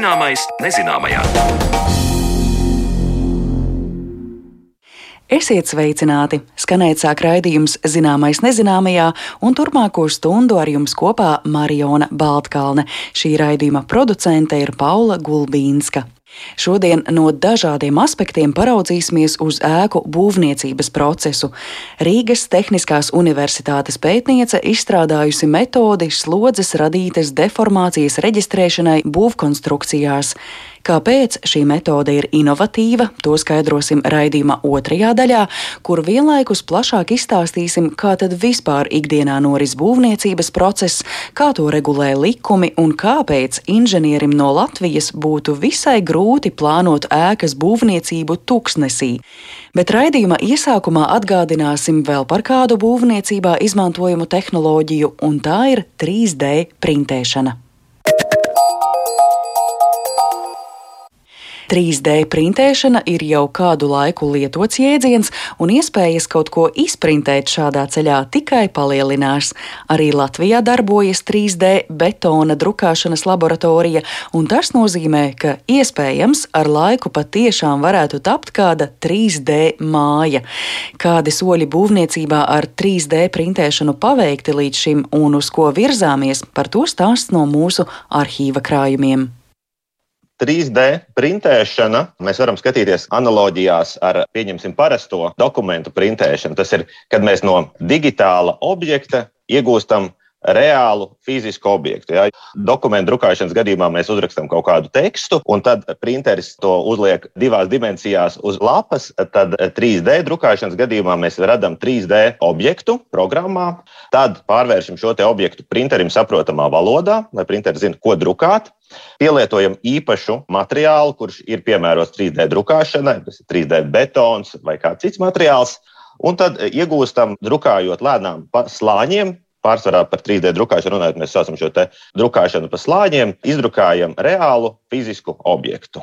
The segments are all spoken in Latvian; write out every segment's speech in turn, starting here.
Zināmais nezināmajā. Esiet sveicināti! Skanēt sāk raidījums Zināmais nezināmajā, un turpmāko stundu ar jums kopā Mariona Baltkalne. Šī raidījuma producente ir Paula Gulbīnska. Šodien no dažādiem aspektiem paraudzīsimies uz ēku būvniecības procesu. Rīgas Tehniskās Universitātes pētniece izstrādājusi metodi slodzes radītas deformācijas reģistrēšanai būvkonstrukcijās. Kāpēc šī metode ir inovatīva, to skaidrosim raidījuma otrajā daļā, kur vienlaikus plašāk izstāstīsim, kā tad vispār ikdienā noris būvniecības process, kā to regulē likumi un kāpēc inženierim no Latvijas būtu visai grūti plānot ēkas būvniecību tuksnesī. Bet raidījuma iesākumā atgādināsim vēl par kādu būvniecībā izmantojumu tehnoloģiju, un tā ir 3D printēšana. 3D printēšana ir jau kādu laiku lietots jēdziens, un iespējas kaut ko izprintēt šādā ceļā tikai palielinās. Arī Latvijā darbojas 3D betona drukāšanas laboratorija, un tas nozīmē, ka iespējams ar laiku patiešām varētu tapt kāda 3D māja. Kādi soļi būvniecībā ar 3D printēšanu paveikti līdz šim un uz ko virzāmies, par to stāsts no mūsu arhīva krājumiem. 3D printēšana, mēs varam skatīties analoģijās ar, pieņemsim, parasto dokumentu printēšanu. Tas ir, kad mēs no digitāla objekta iegūstam reālu fizisku objektu. Ja. Dokumentu drukāšanas gadījumā mēs uzrakstām kaut kādu tekstu, un tad printeris to uzliek divās dimensijās uz lapas. Tad 3D drukāšanas gadījumā mēs radām 3D objektu programmā, tad pārvēršam šo objektu printerim saprotamā valodā, lai printeris zinātu, ko drukāt. Pielietojam īpašu materiālu, kurš ir piemērots 3D drukāšanai, tas ir 3D betons vai kāds cits materiāls. Un tad iegūstam, drukājot lēnām pa slāņiem, pārsvarā par 3D drukāšanu runājot, mēs saucam šo drukāšanu pa slāņiem, izdrukājam reālu fizisku objektu.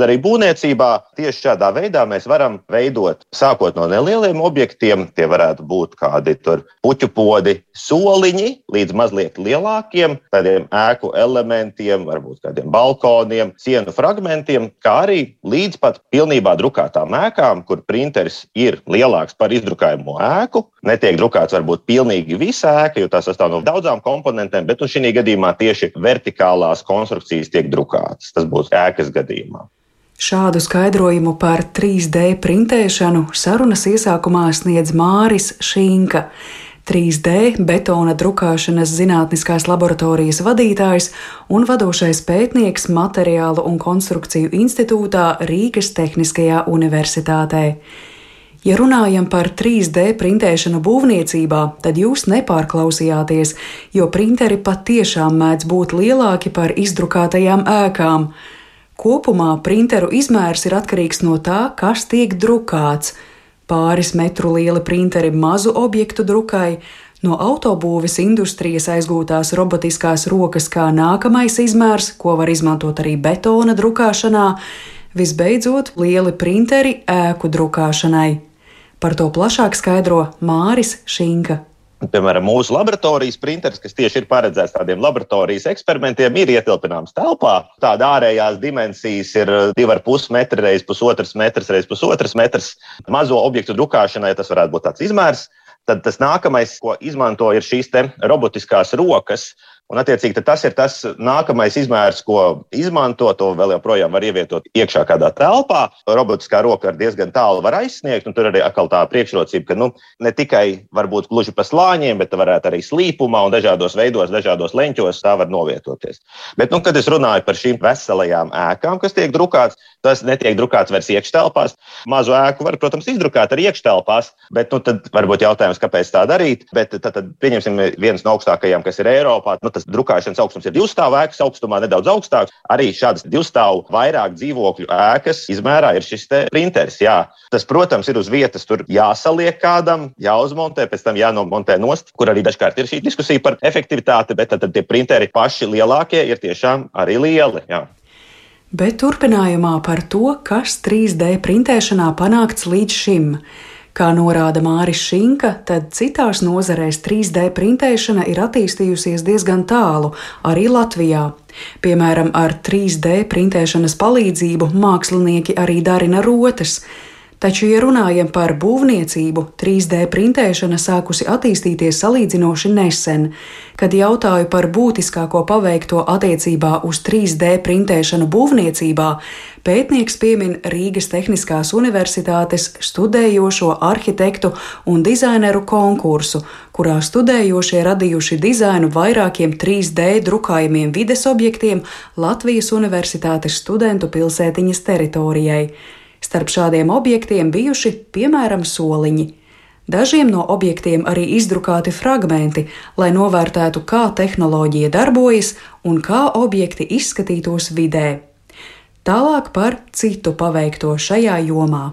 Arī būvniecībā tieši šādā veidā mēs varam veidot, sākot no nelieliem objektiem, tie varētu būt kādi puķu podi, soliņi, līdz mazliet lielākiem, tādiem ēku elementiem, varbūt kādiem balkoniem, sienu fragmentiem, kā arī līdz pat pilnībā drukātām ēkām, kur printeris ir lielāks par izdrukājumu ēku. Netiek drukāts varbūt pilnīgi visa ēka, jo tā sastāv no daudzām komponentēm, bet nu, šī gadījumā tieši vertikālās konstrukcijas tiek drukātas. Tas būs ēkas gadījumā. Šādu skaidrojumu par 3D printēšanu sarunas iesākumā sniedz Māris Šīnka. 3D betona drukāšanas zinātniskās laboratorijas vadītājs un vadošais pētnieks Materiālu un konstrukciju institūtā Rīgas Tehniskajā universitātē. Ja runājam par 3D printēšanu būvniecībā, tad jūs nepārklausījāties, jo printeri patiešām mēdz būt lielāki par izdrukātajām ēkām. Kopumā printeru izmērs ir atkarīgs no tā, kas tiek drukāts. Pāris metru lieli printeri mazu objektu drukai, no autobūves industrijas aizgūtās robotiskās rokas kā nākamais izmērs, ko var izmantot arī betona drukāšanā, visbeidzot lieli printeri ēku drukāšanai. Par to plašāk skaidro Māris Šinka. Piemēram, mūsu laboratorijas printeris, kas tieši ir paredzēts tādiem laboratorijas eksperimentiem, ir ietilpināms telpā. Tāda ārējās dimensijas ir 2,5 metri reizes pusotrs metrs reizes pusotrs metrs. Mazo objektu drukāšanai tas varētu būt tāds izmērs. Tad tas nākamais, ko izmanto, ir šīs robotiskās rokas, Un, attiecīgi, tas ir tas nākamais izmērs, ko izmanto. To vēl joprojām var ievietot iekšā kādā telpā. Robotiskā roka ar diezgan tālu var aizsniegt, un tur arī atkal tā priekšrocība, ka nu, ne tikai varbūt gluži pa slāņiem, bet varētu arī slīpumā un dažādos veidos, dažādos leņķos tā var novietoties. Bet, nu, kad es runāju par šīm veselajām ēkām, kas tiek drukātas, tas netiek drukāts vairs iekštelpās. Mazu ēku var, protams, izdrukāt arī iekštelpās, bet nu, tad varbūt jautājums, kāpēc tā darīt. Bet tad, tad pieņemsim viens no augstākajiem, kas ir Eiropā. Nu, tas drukāšanas augstums ir divstāvu ēkas augstumā, nedaudz augstāks. Arī šādas divstāvu vairāk dzīvokļu ēkas izmērā ir šis printeris. Jā. Tas, protams, ir uz vietas, tur jāsaliek kādam, jāuzmontē, pēc tam jānomontē nost, kur arī dažkārt ir šī diskusija par efektivitāti, bet tad, tad tie printeri paši lielākie ir tiešām arī lieli. Jā. Bet turpinājumā par to, kas 3D printēšanā panākts līdz šim. Kā norāda Māris Šinka, tad citās nozarēs 3D printēšana ir attīstījusies diezgan tālu, arī Latvijā. Piemēram, ar 3D printēšanas palīdzību mākslinieki arī darina rotas. Taču, ja runājam par būvniecību, 3D printēšana sākusi attīstīties salīdzinoši nesen. Kad jautāju par būtiskāko paveikto attiecībā uz 3D printēšanu būvniecībā, pētnieks piemin Rīgas Tehniskās Universitātes studējošo arhitektu un dizaineru konkursu, kurā studējošie radījuši dizainu vairākiem 3D drukājumiem vides objektiem Latvijas Universitātes studentu pilsētiņas teritorijai. Starp šādiem objektiem bijuši piemēram soliņi. Dažiem no objektiem arī izdrukāti fragmenti, lai novērtētu, kā tehnoloģija darbojas un kā objekti izskatītos vidē. Tālāk par citu paveikto šajā jomā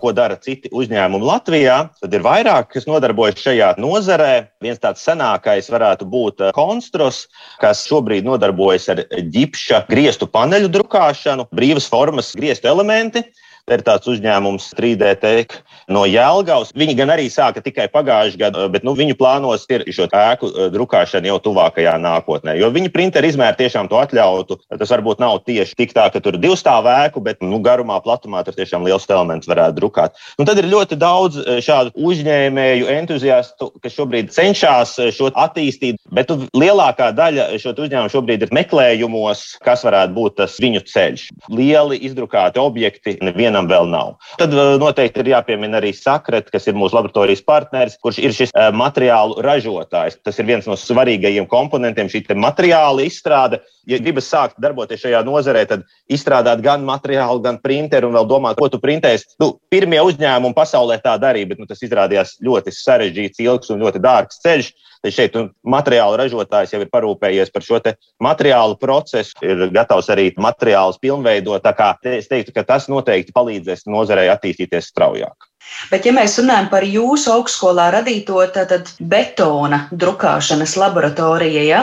ko dara citi uzņēmumi Latvijā. Tad ir vairāk, kas nodarbojas šajā nozarē. Viens tāds senākais varētu būt Konstros, kas šobrīd nodarbojas ar ģipša griestu paneļu drukāšanu, brīvas formas griestu elementi. Ir tāds uzņēmums 3D Tech no Jēlgavas. Viņi gan arī sāka tikai pagājušajā gadā, bet nu, viņu plānos ir šo ēku eh, drukāšana jau tuvākajā nākotnē. Jo viņu printeru izmēri tiešām to atļautu. Tas varbūt nav tieši tik tā, ka tur ir divu stāvu ēku, bet nu, garumā, platumā tur tiešām liels elements varētu drukāt. Nu, tad ir ļoti daudz eh, šādu uzņēmēju, entuziastu, kas šobrīd cenšas eh, šo attīstīt, bet nu, lielākā daļa šo uzņēmumu šobrīd ir meklējumos, kas varētu būt tas viņu ceļš. Lieli izdrukāti objekti nevienam vienam vēl nav. Tad uh, noteikti ir jāpiemina arī Sakret, kas ir mūsu laboratorijas partneris, kurš ir šis uh, materiālu ražotājs. Tas ir viens no svarīgākajiem komponentiem, šī materiāla izstrāde. Ja gribas sākt darboties šajā nozarē, tad izstrādāt gan materiālu, gan printeru un vēl domāt, ko tu printēsi. Nu, pirmie uzņēmumi pasaulē tā darīja, bet nu, tas izrādījās ļoti sarežģīts, ilgs un ļoti dārgs ceļš. Tad šeit nu, materiāla ražotājs jau ir parūpējies par šo materiālu procesu, ir gatavs arī materiālus pilnveidot. Tā kā es teiktu, ka tas noteikti palīdzēs nozarei attīstīties straujāk. Bet, ja mēs runājam par jūsu augstskolā radīto tātad, betona drukāšanas laboratoriju, ja,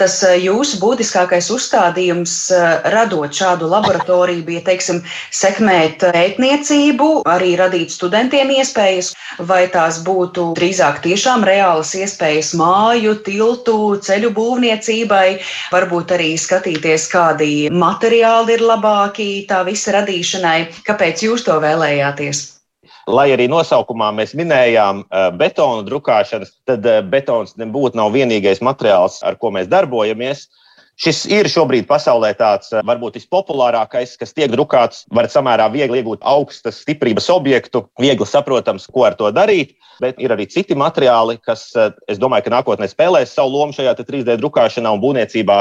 tas eh, jūsu būtiskākais uzstādījums eh, radot šādu laboratoriju bija, teiksim, sekmēt pētniecību, arī radīt studentiem iespējas, vai tās būtu drīzāk tiešām reālas iespējas māju, tiltu, ceļu būvniecībai, varbūt arī skatīties, kādi materiāli ir labāki tā visa radīšanai. Kāpēc jūs to vēlējāties? Lai arī nosaukumā mēs minējām uh, betonu drukāšanas, tad uh, betons nebūtu nav vienīgais materiāls, ar ko mēs darbojamies. Šis ir šobrīd pasaulē tāds uh, varbūt vispopulārākais, kas tiek drukāts. Var samērā viegli iegūt augstas stiprības objektu, viegli saprotams, ko ar to darīt. Bet ir arī citi materiāli, kas, es domāju, ka nākotnē spēlēs savu lomu šajā 3D drukāšanā un būvniecībā.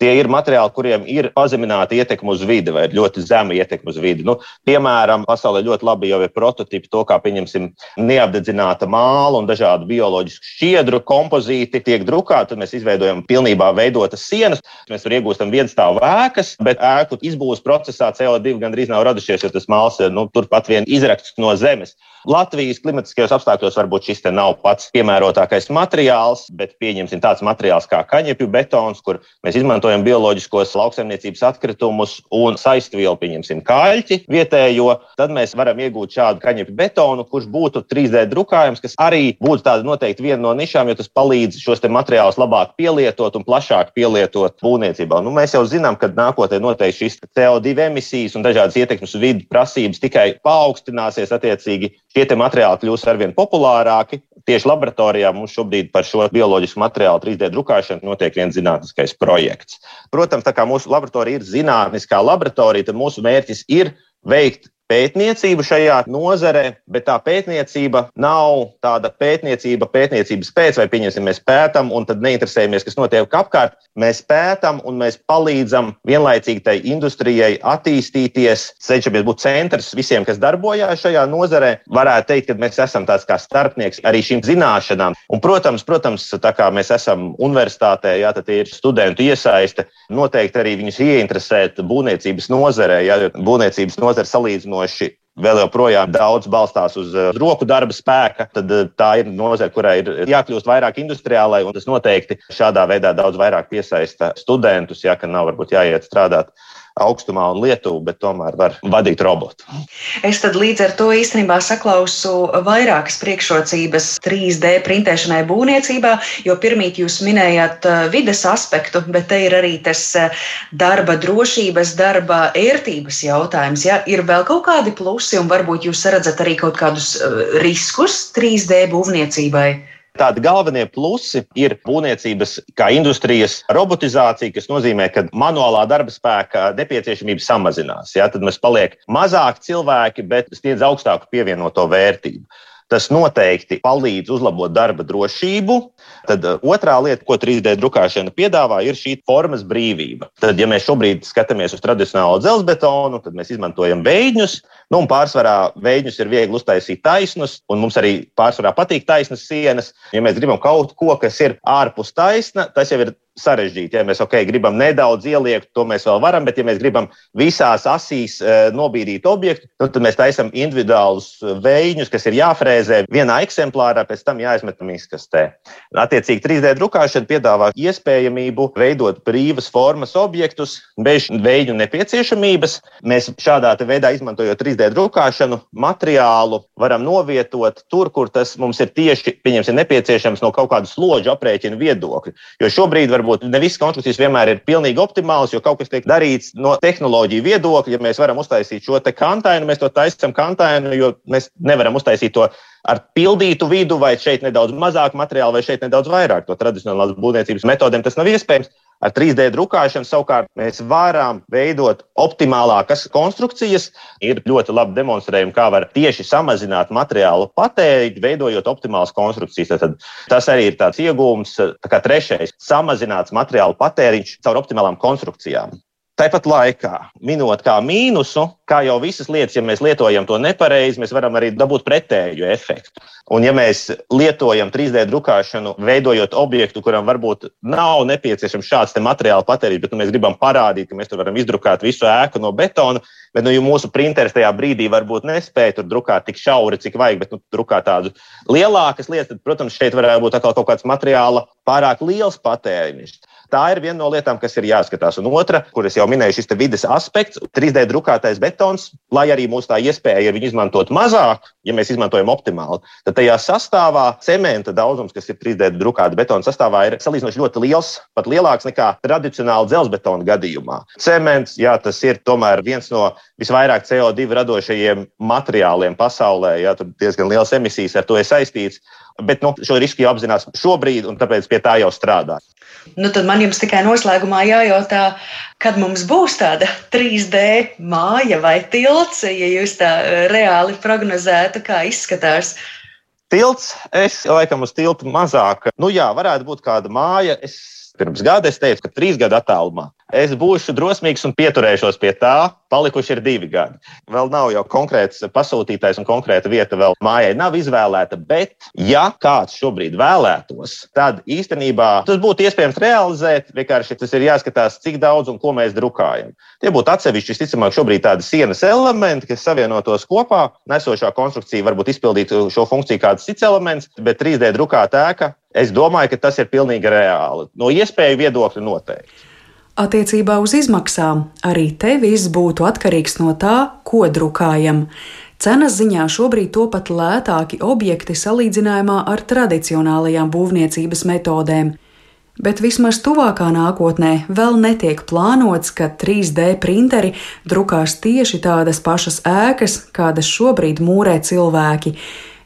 Tie ir materiāli, kuriem ir pazemināta ietekme uz vidi vai ļoti zema ietekme uz vidi. Nu, piemēram, pasaulē ļoti labi jau ir prototipi to, kā pieņemsim neapdedzināta māla un dažādu bioloģisku šķiedru kompozīti tiek drukāti. Tad mēs izveidojam pilnībā veidotas sienas. Mēs tur iegūstam viens stāvu ēkas, bet ēku izbūves procesā CO2 gandrīz nav radušies, jo tas māls ir nu, turpat vien izrakts no zemes. Latvijas klimatiskajos apstākļos varbūt šis nav pats piemērotākais materiāls, bet pieņemsim tāds materiāls kā kaņepju betons, kur mēs izmantojam bioloģiskos lauksaimniecības atkritumus un saistvielu, pieņemsim kāļķi vietējo. Tad mēs varam iegūt šādu kaņepju betonu, kurš būtu 3D drukājums, kas arī būtu tāda noteikti viena no nišām, jo tas palīdz šos materiālus labāk pielietot un plašāk pielietot būvniecībā. Nu, mēs jau zinām, ka nākotnē noteikti šīs CO2 emisijas un dažādas ietekmes uz vidi prasības tikai paaugstināsies attiecīgi Šie materiāli kļūs arvien populārāki. Tieši laboratorijā mums šobrīd par šo bioloģisku materiālu 3D drukāšanu notiek viens zinātniskais projekts. Protams, tā kā mūsu laboratorija ir zinātniskā laboratorija, tad mūsu mērķis ir veikt pētniecību šajā nozarē, bet tā pētniecība nav tāda pētniecība, pētniecības pēc, vai pieņemsim, mēs pētām un tad neinteresējamies, kas notiek apkārt. Mēs pētām un mēs palīdzam vienlaicīgi tai industrijai attīstīties, cenšamies būt centrs visiem, kas darbojās šajā nozarē. Varētu teikt, ka mēs esam tāds kā starpnieks arī šīm zināšanām. Un, protams, protams, tā kā mēs esam universitātē, jā, tad ir studentu iesaiste, noteikti arī viņus ieinteresēt būvniecības nozarē, ja būvniecības nozare salīdzinot salīdzinoši vēl joprojām daudz balstās uz uh, roku darba spēka, tad uh, tā ir nozare, kurai ir jākļūst vairāk industriālai, un tas noteikti šādā veidā daudz vairāk piesaista studentus, ja ka nav varbūt jāiet strādāt augstumā un Lietuvu, bet tomēr var vadīt robotu. Es tad līdz ar to īstenībā saklausu vairākas priekšrocības 3D printēšanai būvniecībā, jo pirmīt jūs minējāt uh, vides aspektu, bet te ir arī tas uh, darba drošības, darba ērtības jautājums. Ja? Ir vēl kaut kādi plusi un varbūt jūs redzat arī kaut kādus uh, riskus 3D būvniecībai? Tādi galvenie plusi ir būvniecības kā industrijas robotizācija, kas nozīmē, ka manuālā darba spēka nepieciešamība samazinās. Ja? Tad mums paliek mazāk cilvēki, bet sniedz augstāku pievienoto vērtību. Tas noteikti palīdz uzlabot darba drošību. Tad uh, otrā lieta, ko 3D drukāšana piedāvā, ir šī formas brīvība. Tad, ja mēs šobrīd skatāmies uz tradicionālo dzelzbetonu, tad mēs izmantojam veidņus. Nu, pārsvarā veidņus ir viegli uztaisīt taisnus, un mums arī pārsvarā patīk taisnas sienas. Ja mēs gribam kaut ko, kas ir ārpus taisna, tas jau ir sarežģīti. Ja mēs okay, gribam nedaudz ieliekt, to mēs vēl varam, bet ja mēs gribam visās asīs uh, nobīdīt objektu, nu, tad mēs taisām individuālus e, veidus, kas ir jāfrēzē vienā eksemplārā, pēc tam jāizmetam izkastē. Attiecīgi, 3D drukāšana piedāvā iespējamību veidot brīvas formas objektus bez veidu nepieciešamības. Mēs šādā veidā, izmantojot 3D drukāšanu, materiālu varam novietot tur, kur tas mums ir tieši nepieciešams no kaut kāda slodža aprēķina viedokļa. Jo šobrīd varbūt ne visas konstrukcijas vienmēr ir pilnīgi optimālas, jo kaut kas tiek darīts no tehnoloģiju viedokļa. Ja mēs varam uztaisīt šo kantainu, mēs to taisām kantainu, jo mēs nevaram uztaisīt to ar pildītu vidu, vai šeit nedaudz mazāk materiāla, vai šeit nedaudz vairāk. To tradicionālās būvniecības metodēm tas nav iespējams. Ar 3D drukāšanu savukārt mēs varam veidot optimālākas konstrukcijas. Ir ļoti labi demonstrējumi, kā var tieši samazināt materiālu patēriņu, veidojot optimālas konstrukcijas. Tad tas arī ir tāds iegūms, kā trešais - samazināts materiālu patēriņš caur optimālām konstrukcijām. Tāpat laikā, minot kā mīnusu, kā jau visas lietas, ja mēs lietojam to nepareizi, mēs varam arī dabūt pretēju efektu. Un, ja mēs lietojam 3D drukāšanu, veidojot objektu, kuram varbūt nav nepieciešams šāds materiāla patēriņš, bet nu, mēs gribam parādīt, ka mēs tur varam izdrukāt visu ēku no betona, bet nu, mūsu printeris tajā brīdī varbūt nespēja tur drukāt tik šauri, cik vajag, bet nu, drukāt tādu lielākas lietas, tad, protams, šeit varētu būt kaut kāds materiāla pārāk liels patēriņš. Tā ir viena no lietām, kas ir jāskatās. Un otra, kuras jau minēju, šis vidas aspekts, 3D drukātais betons, lai arī mūsu tā iespēja ir viņu izmantot mazāk, ja mēs izmantojam optimāli, tad tajā sastāvā cementa daudzums, kas ir 3D drukāta betona sastāvā, ir salīdzinoši ļoti liels, pat lielāks nekā tradicionāli dzelzbetona gadījumā. Cements, jā, tas ir tomēr viens no visvairāk CO2 radošajiem materiāliem pasaulē. Jā, tur diezgan liels emisijas ar to ir saistīts. Bet nu, šo risku jau apzinās šobrīd, un tāpēc pie tā jau strādā. Nu, tad man jums tikai noslēgumā jājautā, kad mums būs tāda 3D māja vai tilts, ja jūs tā eh, reāli prognozētu, kā izskatās. Tilts, es laikam uz tiltu mazāk. Nu jā, varētu būt kāda māja. Es pirms gada es teicu, ka trīs gadu attālumā. Es būšu drosmīgs un pieturēšos pie tā. Palikuši ir divi gadi. Vēl nav jau konkrēts pasūtītājs un konkrēta vieta vēl mājai nav izvēlēta. Bet, ja kāds šobrīd vēlētos, tad īstenībā tas būtu iespējams realizēt. Vienkārši tas ir jāskatās, cik daudz un ko mēs drukājam. Tie būtu atsevišķi, visticamāk, šobrīd tādi sienas elementi, kas savienotos kopā. Nesošā konstrukcija varbūt izpildītu šo funkciju kāds cits elements, bet 3D drukāta ēka. Es domāju, ka tas ir pilnīgi reāli. No iespēju viedokļa noteikti. Attiecībā uz izmaksām arī te viss būtu atkarīgs no tā, ko drukājam. Cenas ziņā šobrīd topat lētāki objekti salīdzinājumā ar tradicionālajām būvniecības metodēm. Bet vismaz tuvākā nākotnē vēl netiek plānots, ka 3D printeri drukās tieši tādas pašas ēkas, kādas šobrīd mūrē cilvēki,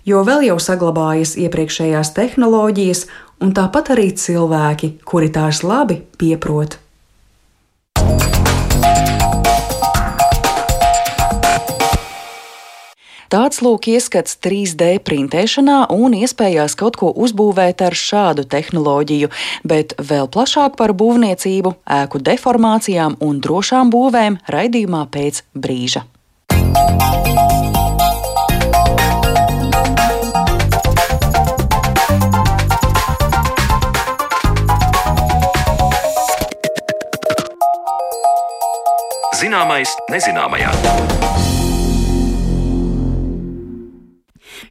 jo vēl jau saglabājas iepriekšējās tehnoloģijas, un tāpat arī cilvēki, kuri tās labi pieprot. Tāds lūk ieskats 3D printēšanā un iespējās kaut ko uzbūvēt ar šādu tehnoloģiju, bet vēl plašāk par būvniecību, ēku deformācijām un drošām būvēm raidījumā pēc brīža. Zināmais nezināmajā.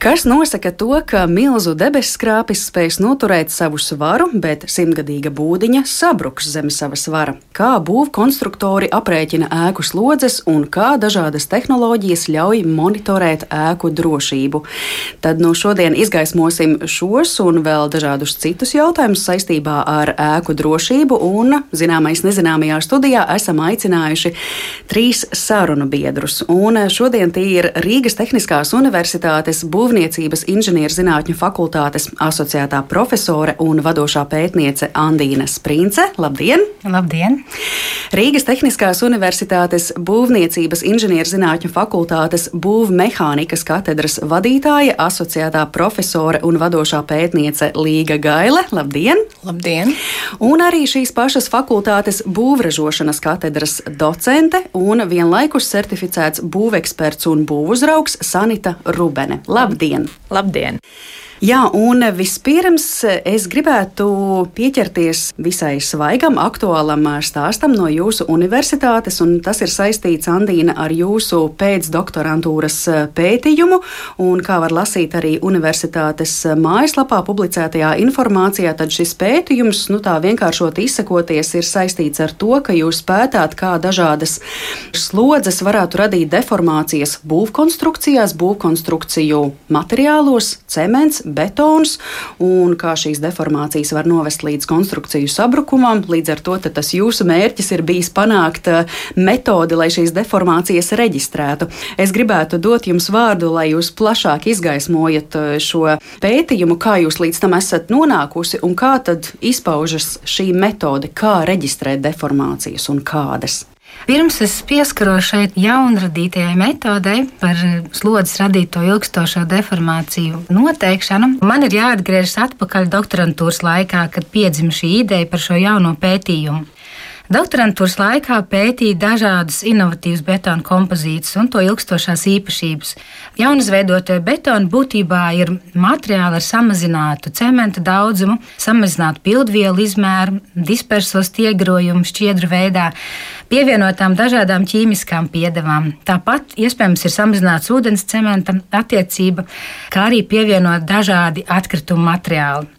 Kas nosaka to, ka milzu debesskrāpis spēs noturēt savu svaru, bet simtgadīga būdiņa sabruks zem sava svara? Kā būvkonstruktori aprēķina ēku slodzes un kā dažādas tehnoloģijas ļauj monitorēt ēku drošību? Tad no šodien izgaismosim šos un vēl dažādus citus jautājumus saistībā ar ēku drošību, un zināmais nezināmajā studijā esam aicinājuši trīs sarunu biedrus. Un šodien tie ir Rīgas Tehniskās Universitātes būvniecības Būvniecības inženierzinātņu fakultātes asociētā profesore un vadošā pētniece Andīna Sprince. Labdien! Labdien! Rīgas Tehniskās Universitātes Būvniecības inženierzinātņu fakultātes būvmehānikas katedras vadītāja, asociētā profesore un vadošā pētniece Līga Gaile. Labdien! Labdien! Un arī šīs pašas fakultātes būvražošanas katedras docente un vienlaikus certificēts būveksperts un būvuzraugs Sanita Rubene. Labdien! Labdien! Labdien! Jā, un vispirms es gribētu pieķerties visai svaigam, aktuālam stāstam no jūsu universitātes, un tas ir saistīts, Andīna, ar jūsu pēcdoktorantūras pētījumu, un kā var lasīt arī universitātes mājaslapā publicētajā informācijā, tad šis pētījums, nu tā vienkāršot izsakoties, ir saistīts ar to, ka jūs pētāt, kā dažādas slodzes varētu radīt deformācijas būvkonstrukcijās, būvkonstrukciju materiālos, cements, betons, un kā šīs deformācijas var novest līdz konstrukciju sabrukumam. Līdz ar to tas jūsu mērķis ir bijis panākt eh, metodi, lai šīs deformācijas reģistrētu. Es gribētu dot jums vārdu, lai jūs plašāk izgaismojat eh, šo pētījumu, kā jūs līdz tam esat nonākusi un kā tad izpaužas šī metode, kā reģistrēt deformācijas un kādas. Pirms es pieskaros šeit jaunradītajai metodei par slodzes radīto ilgstošo deformāciju noteikšanu, man ir jāatgriežas atpakaļ doktorantūras laikā, kad piedzima šī ideja par šo jauno pētījumu. Doktorantūras laikā pētīja dažādas inovatīvas betona kompozīcijas un to ilgstošās īpašības. Jaunizveidotie betoni būtībā ir materiāli ar samazinātu cementa daudzumu, samazinātu pildvielu izmēru, dispersos iegrojumu šķiedru veidā, pievienotām dažādām ķīmiskām piedevām. Tāpat iespējams ir samazināts ūdens cementa attiecība, kā arī pievienot dažādi atkritumu materiāli.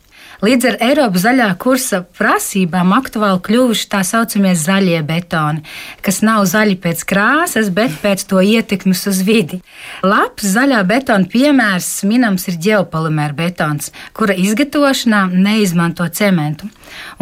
Līdz ar Eiropas zaļā kursa prasībām aktuāli kļuvuši tā saucamie zaļie betoni, kas nav zaļi pēc krāsas, bet pēc to ietekmes uz vidi. Labs zaļā betona piemērs minams ir ģeopolimēra betons, kura izgatavošanā neizmanto cementu,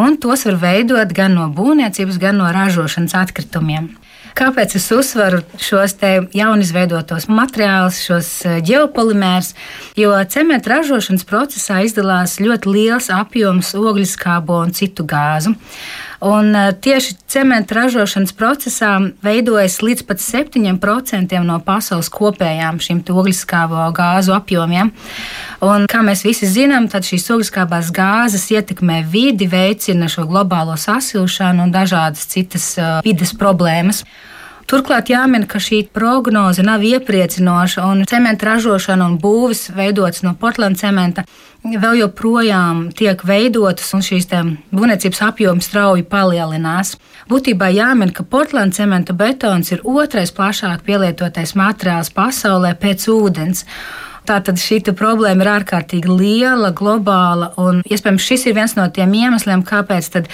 un tos var veidot gan no būvniecības, gan no ražošanas atkritumiem. Kāpēc es uzsveru šos jaunizveidotos materiālus, šos eh, ģeopolimērus? Jo cementa ražošanas procesā izdalās ļoti liels apjoms ogļskābo un citu gāzu. Un eh, tieši cementa ražošanas procesā veidojas līdz pat 7% no pasaules kopējām šīm ogļskābo gāzu apjomiem. Un, kā mēs visi zinām, tad šīs ogļskābās gāzes ietekmē vidi, veicina šo globālo sasilšanu un dažādas citas uh, vides problēmas. Turklāt jāmin, ka šī prognoze nav iepriecinoša, un cementa ražošana un būvis veidots no Portland cementa vēl joprojām tiek veidotas, un šīs būvniecības apjoms strauji palielinās. Būtībā jāmin, ka Portland cementa betons ir otrais plašāk pielietotais materiāls pasaulē pēc ūdens. Tātad šī problēma ir ārkārtīgi liela, globāla, un iespējams šis ir viens no tiem iemesliem, kāpēc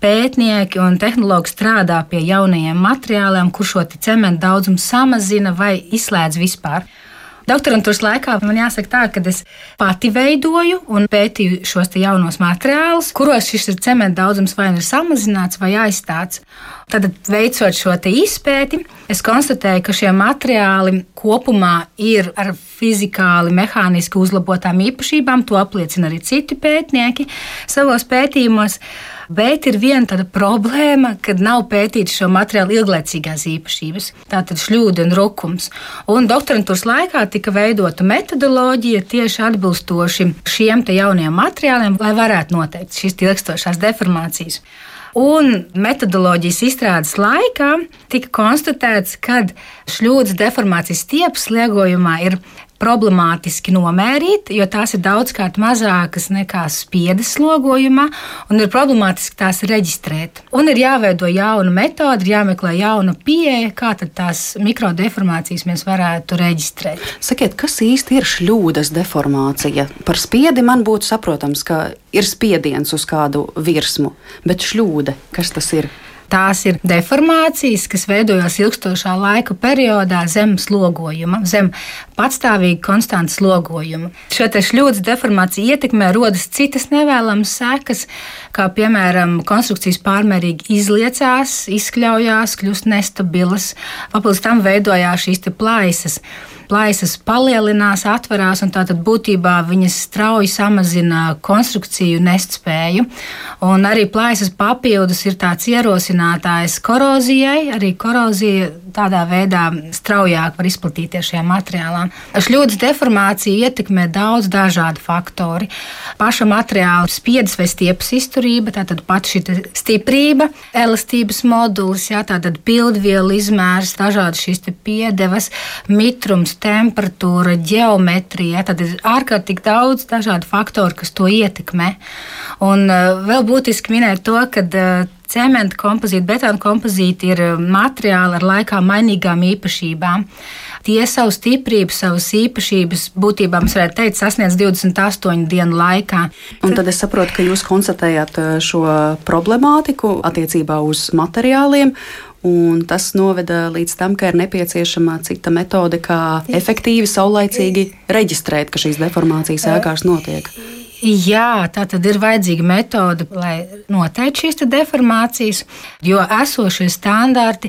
pētnieki un tehnologi strādā pie jaunajiem materiāliem, kur šo cementu daudzumu samazina vai izslēdz vispār. Doktorantūras laikā man jāsaka tā, ka es pati veidoju un pētīju šos jaunos materiālus, kuros šis cementa daudzums vai nu ir samazināts vai aizstāts. Tad, veicot šo izpēti, es konstatēju, ka šie materiāli kopumā ir ar fizikāli, mehāniski uzlabotām īpašībām. To apliecina arī citi pētnieki savos pētījumos. Bet ir viena tāda problēma, kad nav pētīts šo materiālu ilglaicīgās īpašības, tātad šļūda un rukums. Un doktorantūras laikā tika veidota metodoloģija tieši atbilstoši šiem jaunajiem materiāliem, lai varētu noteikt šīs ilgstošās deformācijas. Un metodoloģijas izstrādes laikā tika konstatēts, ka šļūdas deformācijas stiepu sliegojumā ir problemātiski nomērīt, jo tās ir daudzkārt mazākas nekā spiedas slogojumā, un ir problemātiski tās reģistrēt. Un ir jāveido jauna metode, ir jāmeklē jauna pieeja, kā tās mikrodeformācijas mēs varētu reģistrēt. Sakiet, kas īsti ir šļūdas deformācija? Par spiedi man būtu saprotams, ka ir spiediens uz kādu virsmu, bet šļūde, kas tas ir? Tās ir deformācijas, kas veidojas ilgstošā laika periodā zem slogojuma, zem patstāvīga konstanta slogojuma. Šo šļūdas deformāciju ietekmē rodas citas nevēlamas sekas, kā piemēram konstrukcijas pārmērīgi izliecās, izkļaujās, kļūst nestabilas, papildus tam veidojās šīs plaisas plaisas palielinās, atverās, un tātad būtībā viņas strauji samazina konstrukciju nestspēju. Un arī plaisas papildus ir tāds ierosinātājs korozijai. Arī korozija tādā veidā straujāk var izplatīties šajā materiālā. Šļūdas deformācija ietekmē daudz dažādu faktoru. Paša materiāla spiedas vai stiepas izturība, tātad pat šī stiprība, elastības modulis, jā, tātad pildvielu izmērs, dažādas šīs piedevas, mitrums, temperatūra, geometrija. Tad ir ārkārtīgi daudz dažādu faktoru, kas to ietekmē. Un uh, vēl būtiski minēt to, ka uh, cementa kompozīti, betona kompozīti ir uh, materiāli ar laikā mainīgām īpašībām. Tie savu stiprību, savas īpašības būtībā mums varētu teikt sasniedz 28 dienu laikā. Un tad es saprotu, ka jūs konstatējat šo problemātiku attiecībā uz materiāliem Un tas noveda līdz tam, ka ir nepieciešama cita metode, kā efektīvi, saulaicīgi reģistrēt, ka šīs deformācijas ēkās notiek. Jā, tā tad ir vajadzīga metode, lai noteiktu šīs deformācijas, jo esošie standarti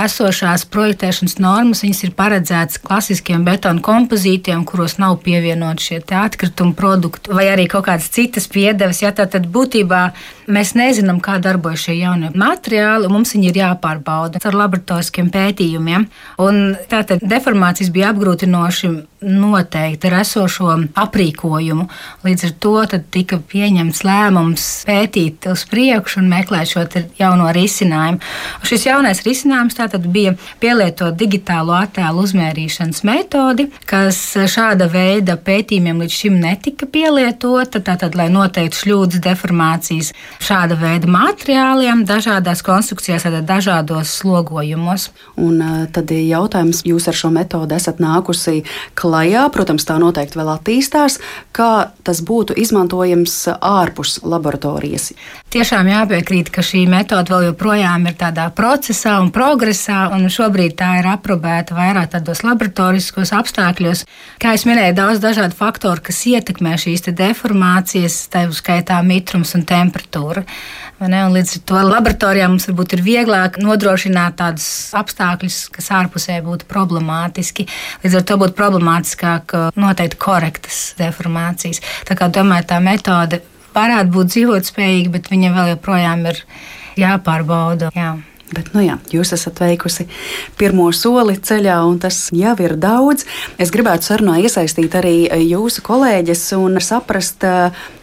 esošās projektēšanas normas ir paredzētas klasiskiem betona kompozītiem, kuros nav pievienoti šie atkrituma produkti vai arī kaut kādas citas piedevas. Ja, tad būtībā mēs nezinām, kā darbojas šie jaunie materiāli, un mums viņi ir jāpārbauda ar laboratoriskiem pētījumiem. Un tātad deformācijas bija apgrūtinoši noteikti ar esošo aprīkojumu. Līdz ar to tika pieņemts lēmums pētīt uz priekšu un meklēt šo jauno risinājumu. Šis jaunais risinājums bija pielietot digitālo attēlu uzmērīšanas metodi, kas šāda veida pētījumiem līdz šim netika pielietota. Tātad, lai noteiktu šļūdas deformācijas šāda veida materiāliem, dažādās konstrukcijās, tātad dažādos slogojumos. Un tad jautājums, jūs ar šo metodi esat nākusi klajā, protams, tā noteikti vēl attīstās, kā tas būtu izmantojams ārpus laboratorijas. Tiešām jāpiekrīt, ka šī metode vēl joprojām ir tādā procesā un progresā, un šobrīd tā ir aprobēta vairāk tādos laboratoriskos apstākļos. Kā jau minēju, daudz dažādu faktoru, kas ietekmē šīs deformācijas, tā skaitā mitrums un temperatūra. Līdz ar to laboratorijā mums varbūt ir vieglāk nodrošināt tādus apstākļus, kas ārpusē būtu problemātiski. Līdz ar to būtu problemātiskāk noteikti korektas deformācijas. Tā kā domāju, tā metode varētu būt dzīvotspējīga, bet viņa vēl joprojām ir jāpārbauda. Jā. Bet, nu jā, jūs esat veikusi pirmo soli ceļā, un tas jau ir daudz. Es gribētu sarunā iesaistīt arī jūsu kolēģis un saprast,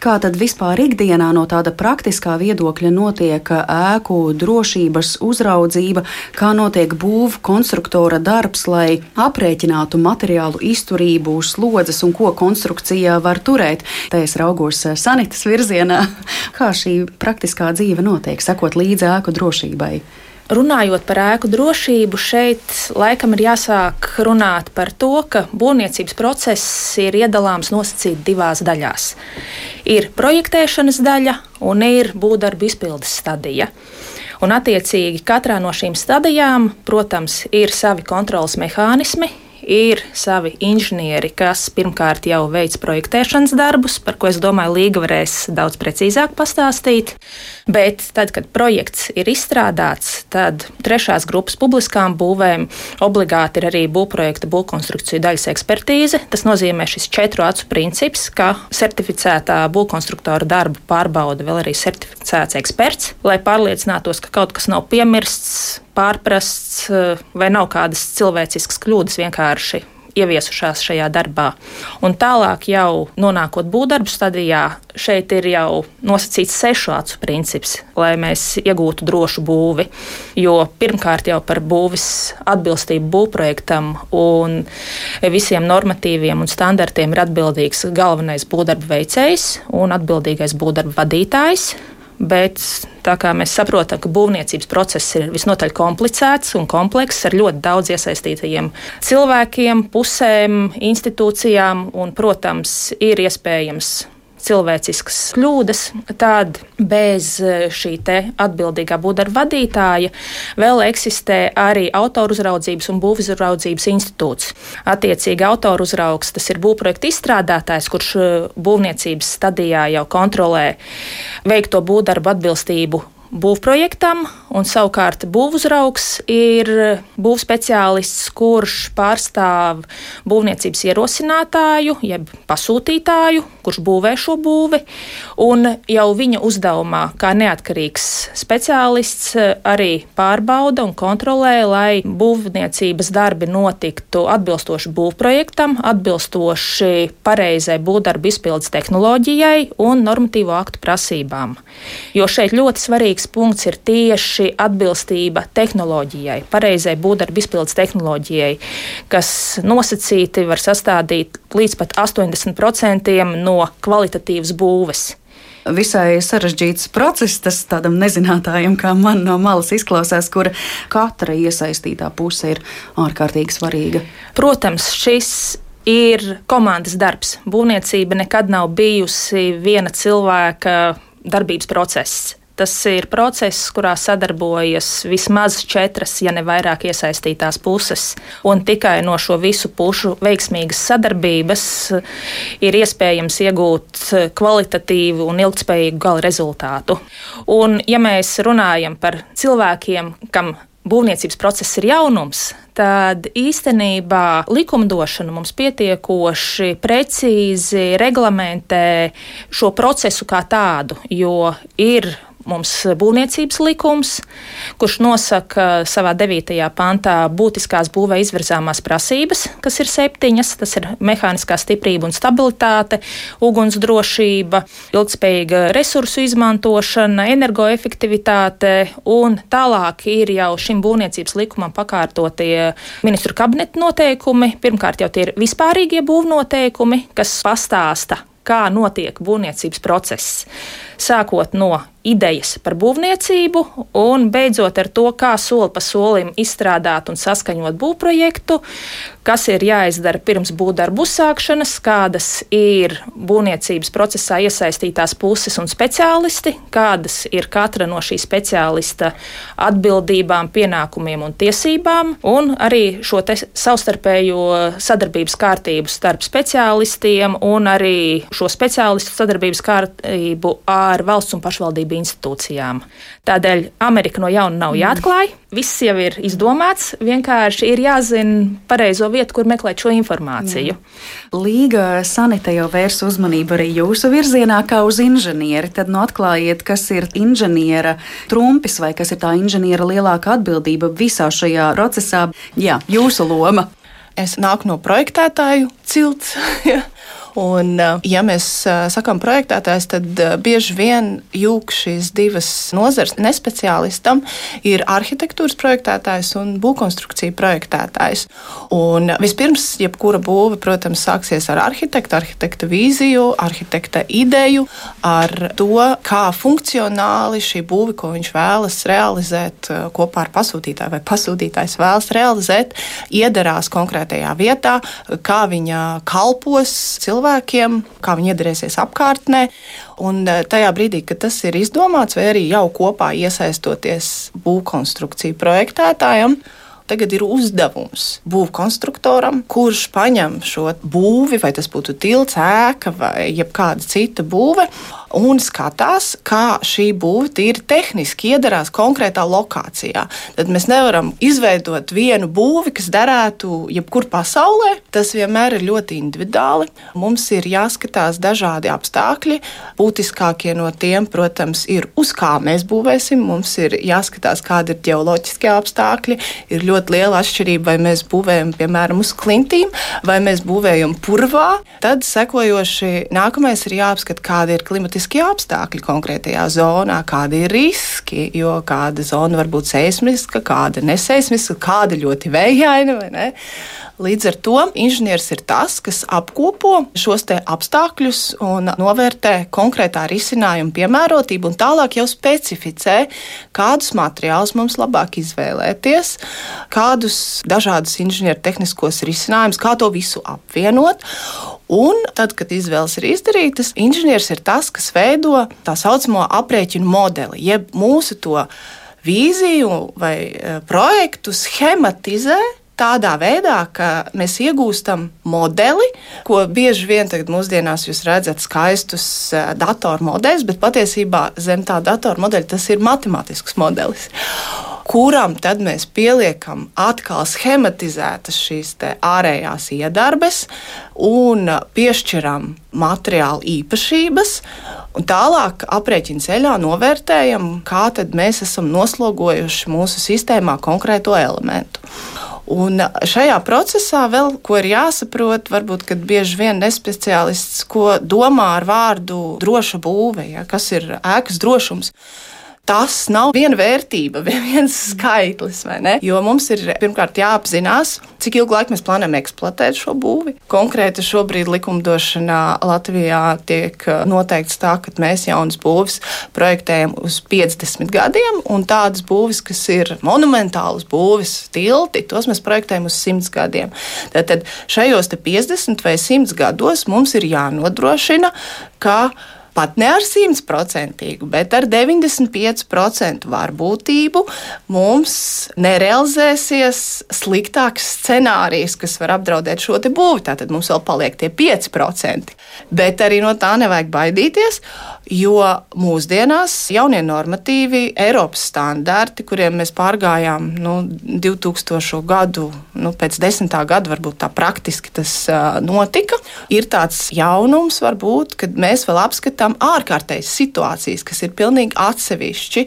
kā tad vispār ikdienā no tāda praktiskā viedokļa notiek ēku drošības uzraudzība, kā notiek būvu konstruktora darbs, lai aprēķinātu materiālu izturību, slodzes un ko konstrukcija var turēt. Te es raugos sanitas virzienā, kā šī praktiskā dzīve notiek, sekot līdzi ēku drošībai. Runājot par ēku drošību, šeit laikam ir jāsāk runāt par to, ka būvniecības process ir iedalāms nosacīti divās daļās. Ir projektēšanas daļa un ir būvdarbu izpildes stadija. Un, attiecīgi, katrā no šīm stadijām, protams, ir savi kontrolas mehānismi, ir savi inženieri, kas pirmkārt jau veic projektēšanas darbus, par ko es domāju, Līga varēs daudz precīzāk pastāstīt. Bet tad, kad projekts ir izstrādāts, tad trešās grupas publiskām būvēm obligāti ir arī būvprojekta būvkonstrukciju daļas ekspertīze. Tas nozīmē šis četru acu princips, ka certificētā būvkonstruktora darbu pārbauda vēl arī certificēts eksperts, lai pārliecinātos, ka kaut kas nav piemirsts, pārprasts vai nav kādas cilvēciskas kļūdas vienkārši ieviesušās šajā darbā. Un tālāk, jau nonākot būvdarbu stadijā, šeit ir jau nosacīts sešu acu princips, lai mēs iegūtu drošu būvi. Jo pirmkārt jau par būvis atbilstību būvprojektam un visiem normatīviem un standartiem ir atbildīgs galvenais būvdarba veicējs un atbildīgais būvdarba vadītājs. Bet tā kā mēs saprotam, ka būvniecības process ir visnotaļ komplicēts un komplekss ar ļoti daudz iesaistītajiem cilvēkiem, pusēm, institūcijām, un, protams, ir iespējams cilvēciskas kļūdas, tad bez e, šī atbildīgā būvdarba vadītāja vēl eksistē arī autoru uzraudzības un būvuzraudzības institūts. Attiecīgi, autoru uzraugs tas ir būvprojekta izstrādātājs, kurš e, būvniecības stadijā jau kontrolē veikto būvdarbu atbilstību būvprojektam, un savukārt būvuzraugs ir būvspeciālists, kurš pārstāv būvniecības ierosinātāju, jeb pasūtītāju, kurš būvē šo būvi. Un jau viņa uzdevumā, kā neatkarīgs speciālists, arī pārbauda un kontrolē, lai būvniecības darbi notiktu atbilstoši būvprojektam, atbilstoši pareizai būvdarbu izpildes tehnoloģijai un normatīvo aktu prasībām. Jo šeit ļoti svarīgi svarīgs punkts ir tieši atbilstība tehnoloģijai, pareizai būvdarba izpildes tehnoloģijai, kas nosacīti var sastādīt līdz pat 80% no kvalitatīvas būves visai sarežģīts process. Tas tādam nezinātājam, kā man no malas izklausās, kur katra iesaistītā puse ir ārkārtīgi svarīga. Protams, šis ir komandas darbs. Būvniecība nekad nav bijusi viena cilvēka darbības process. Tas ir process, kurā sadarbojas vismaz četras, ja ne vairāk iesaistītās puses. Un tikai no šo visu pušu veiksmīgas sadarbības ir iespējams iegūt kvalitatīvu un ilgspējīgu gala rezultātu. Un, ja mēs runājam par cilvēkiem, kam būvniecības process ir jaunums, tad īstenībā likumdošana mums pietiekoši precīzi reglamentē šo procesu kā tādu, jo ir mums būvniecības likums, kurš nosaka savā 9. pantā būtiskās būvē izvirzāmās prasības, kas ir septiņas. Tas ir mehāniskā stiprība un stabilitāte, ugunsdrošība, ilgspējīga resursu izmantošana, energoefektivitāte un tālāk ir jau šim būvniecības likumam pakārtotie ministru kabineta noteikumi. Pirmkārt jau tie ir vispārīgie būvnoteikumi, kas pastāsta, kā notiek būvniecības process. Sākot no idejas par būvniecību un beidzot ar to, kā soli pa solim izstrādāt un saskaņot būvprojektu, kas ir jāizdara pirms būvdarbu uzsākšanas, kādas ir būvniecības procesā iesaistītās puses un speciālisti, kādas ir katra no šī speciālista atbildībām, pienākumiem un tiesībām, un arī šo savstarpējo sadarbības kārtību starp speciālistiem un arī šo speciālistu sadarbības kārtību ar valsts un pašvaldību institūcijām. Tādēļ Amerika no jauna nav jāatklāj. Viss jau ir izdomāts, vienkārši ir jāzina pareizo vietu, kur meklēt šo informāciju. Jā. Līga Sanita jau vērs uzmanību arī jūsu virzienā, kā uz inženieri. Tad nu atklājiet, kas ir inženiera trumpis vai kas ir tā inženiera lielākā atbildība visā šajā procesā. Jā, jūsu loma. Es nāku no projektētāju cilts. Un, eh, ja mēs eh, sakām projektētājs, tad eh, bieži vien jūg šīs divas nozares nespeciālistam ir arhitektūras projektētājs un būvkonstrukcija projektētājs. Un vispirms, jebkura būve, protams, sāksies ar arhitekta, arhitekta vīziju, arhitekta ideju, ar to, kā funkcionāli šī būve, ko viņš vēlas realizēt kopā ar pasūtītāju, vai pasūtītājs vēlas realizēt, iedarās konkrētajā vietā, kā viņa kalpos cilvēkiem cilvēkiem, kā viņi iedarēsies apkārtnē. Un e, tajā brīdī, kad tas ir izdomāts, vai arī jau kopā iesaistoties būvkonstrukciju projektētājiem, Tagad ir uzdevums būvkonstruktoram, kurš paņem šo būvi, vai tas būtu tilts, ēka vai jebkāda cita būve, un skatās, kā šī būve tīri tehniski iedarās konkrētā lokācijā. Tad mēs nevaram izveidot vienu būvi, kas derētu jebkur pasaulē. Tas vienmēr ir ļoti individuāli. Mums ir jāskatās dažādi apstākļi. Būtiskākie no tiem, protams, ir uz kā mēs būvēsim. Mums ir jāskatās, kādi ir ģeoloģiskie apstākļi. Ir ļoti ļoti liela atšķirība, vai mēs būvējam, piemēram, uz klintīm, vai mēs būvējam purvā. Tad sekojoši nākamais ir jāapskata, kādi ir klimatiskie apstākļi konkrētajā zonā, kādi ir riski, jo kāda zona var būt seismiska, kāda neseismiska, kāda ļoti vējaina. Līdz ar to inženieris ir tas, kas apkopo šos apstākļus un novērtē konkrētā risinājuma piemērotību, un tālāk jau specificē, kādus materiālus mums labāk izvēlēties, kādus dažādus inženieru tehniskos risinājumus, kā to visu apvienot. Un tad, kad izvēles ir izdarītas, inženieris ir tas, kas veido tā saucamo aprēķinu modeli, jeb mūsu to vīziju vai eh, projektu schematizē tādā veidā, ka mēs iegūstam modeli, ko bieži vien tagad mūsdienās jūs redzat skaistus eh, datoru modeļus, bet patiesībā zem tā datoru modeļa tas ir matemātisks modelis kuram tad mēs pieliekam atkal schematizētas šīs ārējās iedarbes un piešķiram materiālu īpašības. Un tālāk aprēķina ceļā novērtējam, kā mēs esam noslogojuši mūsu sistēmā konkrēto elementu. Un šajā procesā vēl ko ir jāsaprot, varbūt, kad bieži vien nespeciālists, ko domā ar vārdu droša būve, ja, kas ir ēkas drošums tas nav viena vērtība, viens skaitlis. Jo mums ir pirmkārt jāapzinās, cik ilgu laiku mēs plānojam eksploatēt šo būvi. Konkrēti šobrīd likumdošanā Latvijā tiek uh, noteikts tā, ka mēs jaunas būvis projektējam uz 50 gadiem, un tādas būvis, kas ir monumentālas būvis, tilti, tos mēs projektējam uz 100 gadiem. Tad šajos 50 vai 100 gados mums ir jānodrošina, ka pat ne ar 100%, bet ar 95% varbūtību mums nerealizēsies sliktāks scenārijs, kas var apdraudēt šo būvi. Tātad mums vēl paliek tie 5%. Bet arī no tā nevajag baidīties, jo mūsdienās jaunie normatīvi, Eiropas standarti, kuriem mēs pārgājām nu, 2000. gadu, nu, pēc desmitā gada, varbūt tā praktiski tas uh, notika, ir tāds jaunums, varbūt, kad mēs vēl apskatām ārkārtējas situācijas, kas ir pilnīgi atsevišķi.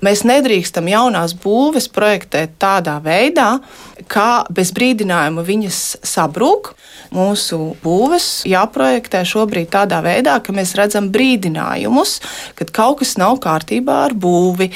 Mēs nedrīkstam jaunās būves projektēt tādā veidā, kā bez brīdinājuma viņas sabrūk. Mūsu būves jāprojektē šobrīd tādā veidā, ka mēs redzam brīdinājumus, kad kaut kas nav kārtībā ar būvi.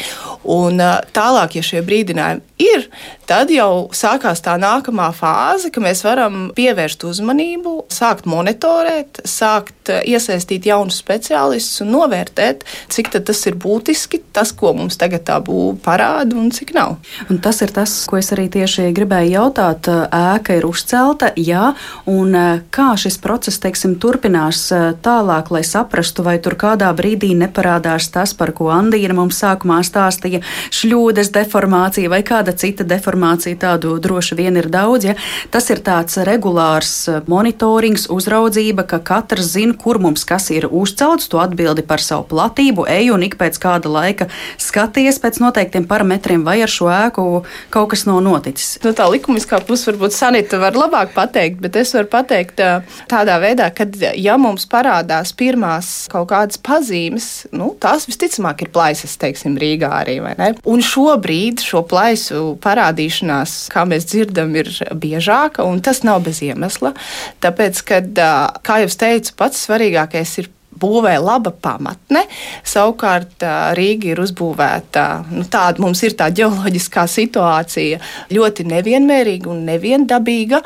Un tālāk, ja šie brīdinājumi ir, tad jau sākās tā nākamā fāze, ka mēs varam pievērst uzmanību, sākt monitorēt, sākt iesaistīt jaunus speciālistus un novērtēt, cik tas ir būtiski, tas, ko mums tagad tā būve parāda un cik nav. Un tas ir tas, ko es arī tieši gribēju jautāt. Ēka ir uzcelta, jā, un kā šis process teiksim, turpinās tālāk, lai saprastu, vai tur kādā brīdī neparādās tas, par ko Andīna mums sākumā stāstīja, šļūdes deformācija vai kāda cita deformācija, tādu droši vien ir daudz. Ja? Tas ir tāds regulārs monitorings, uzraudzība, ka katrs zina, kur mums kas ir uzcelts, to atbildi par savu platību, eju un ik pēc kāda laika skaties pēc noteiktiem parametriem, vai ar šo ēku kaut kas nav noticis. Nu, tā likumiskā puse varbūt Sanita var labāk pateikt, bet es varu pateikt tādā veidā, ka, ja mums parādās pirmās kaut kādas pazīmes, nu, tās visticamāk ir plaisas, teiksim, Rīgā arī. Un šobrīd šo plaisu parādīšanās, kā mēs dzirdam, ir biežāka, un tas nav bez iemesla. Tāpēc, kad, kā jau teicu, pats svarīgākais ir būvē laba pamatne. Savukārt Rīga ir uzbūvēta, nu, tāda mums ir tā ģeoloģiskā situācija ļoti nevienmērīga un neviendabīga.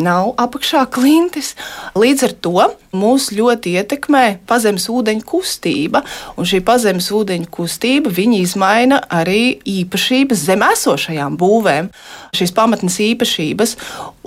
Nav apakšā klintis. Līdz ar to mūs ļoti ietekmē pazemes ūdeņa kustība, un šī pazemes ūdeņa kustība izmaina arī īpašības zem esošajām būvēm, šīs pamatnes īpašības.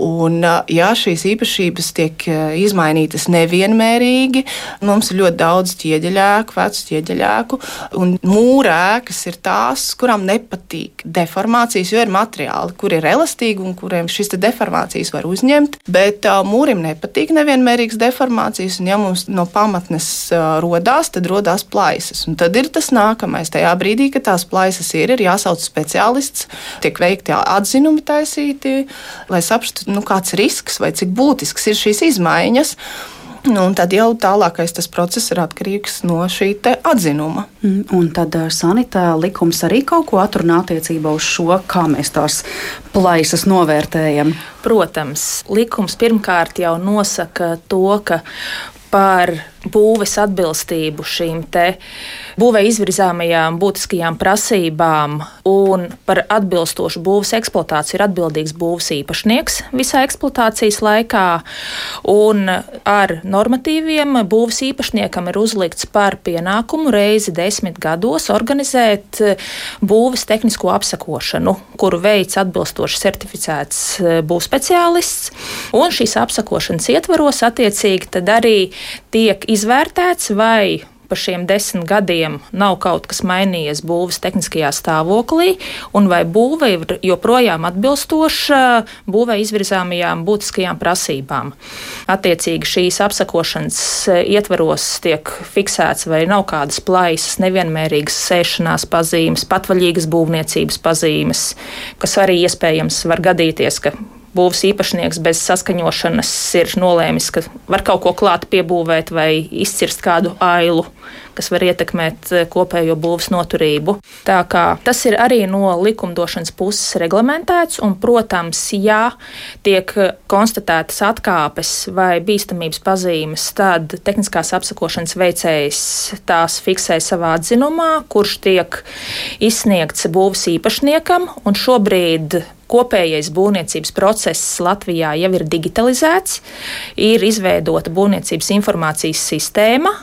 Un, ja šīs īpašības tiek izmainītas nevienmērīgi, mums ir ļoti daudz ķieģeļēku, vecu ķieģeļēku, un mūra ēkas ir tās, kurām nepatīk deformācijas, jo ir materiāli, kur ir elastīgi un kuriem šīs deformācijas var uzņemt, bet mūrim nepatīk nevienmērīgas deformācijas, un ja mums no pamatnes uh, rodās, tad rodās plaisas. Un tad ir tas nākamais. Tajā brīdī, kad tās plaisas ir, ir jāsauc speciālists, tiek veikti atzinumi taisīti, lai saprastu, nu, kāds risks vai cik būtisks ir šīs izmaiņas. Nu, un tad jau tālākais tas process ir atkarīgs no šī atzinuma. Mm, un tad sanitā likums arī kaut ko atrunā attiecībā uz šo, kā mēs tās plaisas novērtējam. Protams, likums pirmkārt jau nosaka to, ka par būves atbilstību šīm būvē izvirzāmajām būtiskajām prasībām un par atbilstošu būves eksploatāciju ir atbildīgs būves īpašnieks visā eksploatācijas laikā. Ar normatīviem būves īpašniekam ir uzlikts par pienākumu reizi desmit gados organizēt būves tehnisko apsakošanu, kuru veids atbilstoši certificēts būvs speciālists. Un šīs apsakošanas ietvaros attiecīgi arī tiek izvērtēts, vai pa šiem desmit gadiem nav kaut kas mainījies būvniecības tehniskajā stāvoklī, un vai būve ir joprojām atbilstoša būvē izvirzāmajām būtiskajām prasībām. Attiecīgi šīs apsakošanas ietvaros tiek fiksēts, vai nav kādas plaisas, nevienmērīgas sēšanās pazīmes, patvaļīgas būvniecības pazīmes, kas arī iespējams var gadīties, ka būvs īpašnieks bez saskaņošanas ir nolēmis, ka var kaut ko klāt piebūvēt vai izcirst kādu ailu, kas var ietekmēt eh, kopējo būvs noturību. Tā kā tas ir arī no likumdošanas puses reglamentēts, un, protams, ja tiek konstatētas atkāpes vai bīstamības pazīmes, tad tehniskās apsakošanas veicējs tās fiksē savā atzinumā, kurš tiek izsniegts būvs īpašniekam, un šobrīd kopējais būvniecības process Latvijā jau ir digitalizēts, ir izveidota būvniecības informācijas sistēma,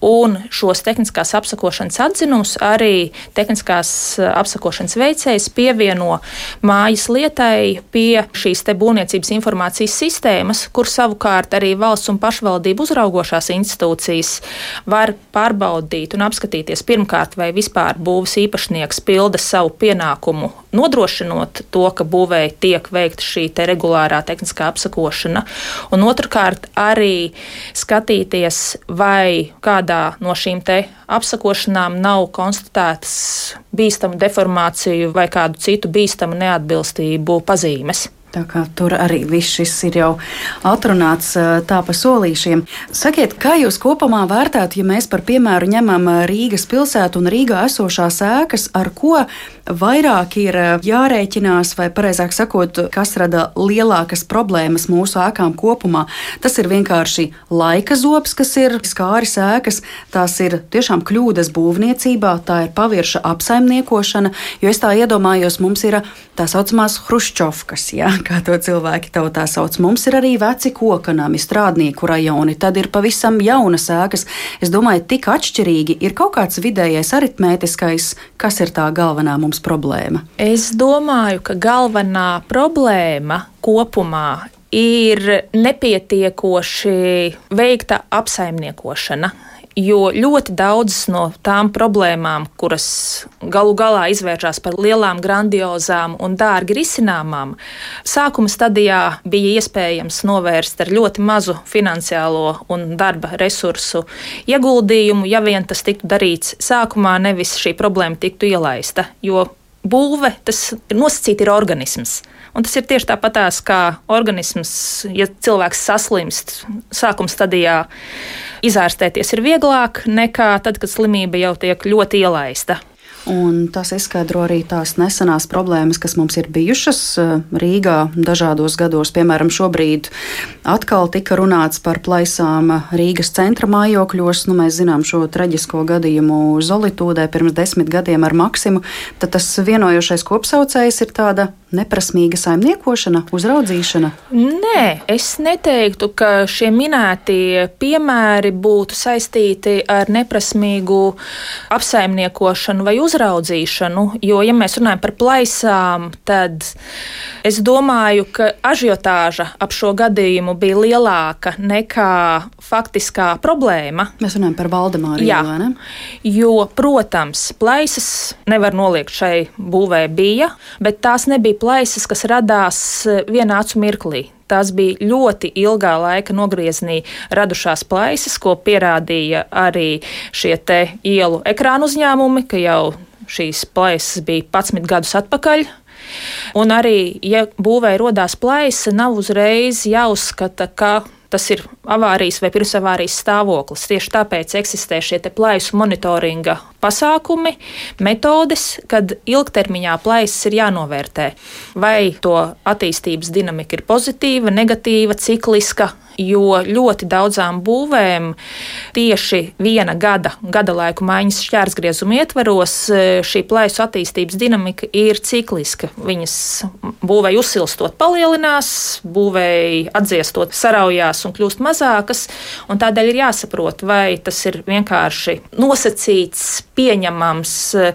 Un šos tehniskās apsakošanas atzinumus arī tehniskās eh, apsakošanas veicējs pievieno mājas lietai pie šīs te būvniecības informācijas sistēmas, kur savukārt arī valsts un pašvaldību uzraugošās institūcijas var pārbaudīt un apskatīties pirmkārt, vai vispār būvs īpašnieks pilda savu pienākumu nodrošinot to, ka būvēji tiek veikta šī te regulārā tehniskā apsakošana, un otrkārt arī skatīties, vai kādā no šīm apsakošanām nav konstatētas bīstamu deformāciju vai kādu citu bīstamu neatbilstību pazīmes. Tā kā tur arī viss šis ir jau atrunāts tā pa solīšiem. Sakiet, kā jūs kopumā vērtētu, ja mēs par piemēru ņemam Rīgas pilsētu un Rīgā esošās ēkas, ar ko vairāk ir jārēķinās, vai precīzāk sakot, kas rada lielākas problēmas mūsu ēkām kopumā? Tas ir vienkārši laika zobs, kas ir skāris ēkas, tās ir tiešām kļūdas būvniecībā, tā ir pavirša apsaimniekošana, jo es tā iedomājos, mums ir tā saucamās hruščovkas. Ja? Kā to cilvēki tautā sauc. Mums ir arī veci kokanami, strādnieku rajoni, tad ir pavisam jaunas ēkas. Es domāju, tik atšķirīgi ir kaut kāds vidējais aritmētiskais, kas ir tā galvenā mums problēma. Es domāju, ka galvenā problēma kopumā ir nepietiekoši veikta apsaimniekošana jo ļoti daudzas no tām problēmām, kuras galu galā izvēršas par lielām, grandiozām un dārgi risināmām, sākuma stadijā bija iespējams novērst ar ļoti mazu finansiālo un darba resursu ieguldījumu, ja vien tas tiktu darīts sākumā, nevis šī problēma tiktu ielaista. Jo būve, tas nosacīti ir organisms. Un tas ir tieši tāpatās kā organisms, ja cilvēks saslimst sākuma stadijā, izārstēties ir vieglāk nekā tad, kad slimība jau tiek ļoti ielaista. Un tas izskaidro arī tās nesenās problēmas, kas mums ir bijušas eh, Rīgā dažādos gados. Piemēram, šobrīd atkal tika runāts par plaisām Rīgas centra mājokļos. Nu, mēs zinām šo traģisko gadījumu Zolitūdē pirms desmit gadiem ar Maksimu. Tad tas vienojošais kopsaucējs ir tāda neprasmīga saimniekošana, uzraudzīšana? Nē, es neteiktu, ka šie minētie piemēri būtu saistīti ar neprasmīgu apsaimniekošanu vai uzraudzīšanu jo, ja mēs runājam par plaisām, tad es domāju, ka ažiotāža ap šo gadījumu bija lielāka nekā faktiskā problēma. Mēs runājam par Valdemāru. Jā, ne? jo, protams, plaisas nevar noliegt šai būvē bija, bet tās nebija plaisas, kas radās vienā acu mirklī. Tās bija ļoti ilgā laika nogriezienī radušās plaisas, ko pierādīja arī šie ielu ekrānu uzņēmumi, ka jau šīs plaisas bija 11 gadus atpakaļ. Un arī, ja būvē radās plaisa, nav uzreiz jāuzskata, ka tas ir avārijas vai pirmsavārijas stāvoklis. Tieši tāpēc eksistē šie plaisu monitoringa pasākumi, metodes, kad ilgtermiņā plaisas ir jānovērtē. Vai to attīstības dinamika ir pozitīva, negatīva, cikliska, jo ļoti daudzām būvēm tieši viena gada, gada laiku maiņas šķērsgriezuma ietvaros e, šī plaisu attīstības dinamika ir cikliska. Viņas būvēja uzsilstot palielinās, būvēja atdziestot saraujās un kļūst mazākas, un tādēļ ir jāsaprot, vai tas ir vienkārši nosacīts, pieņemams e,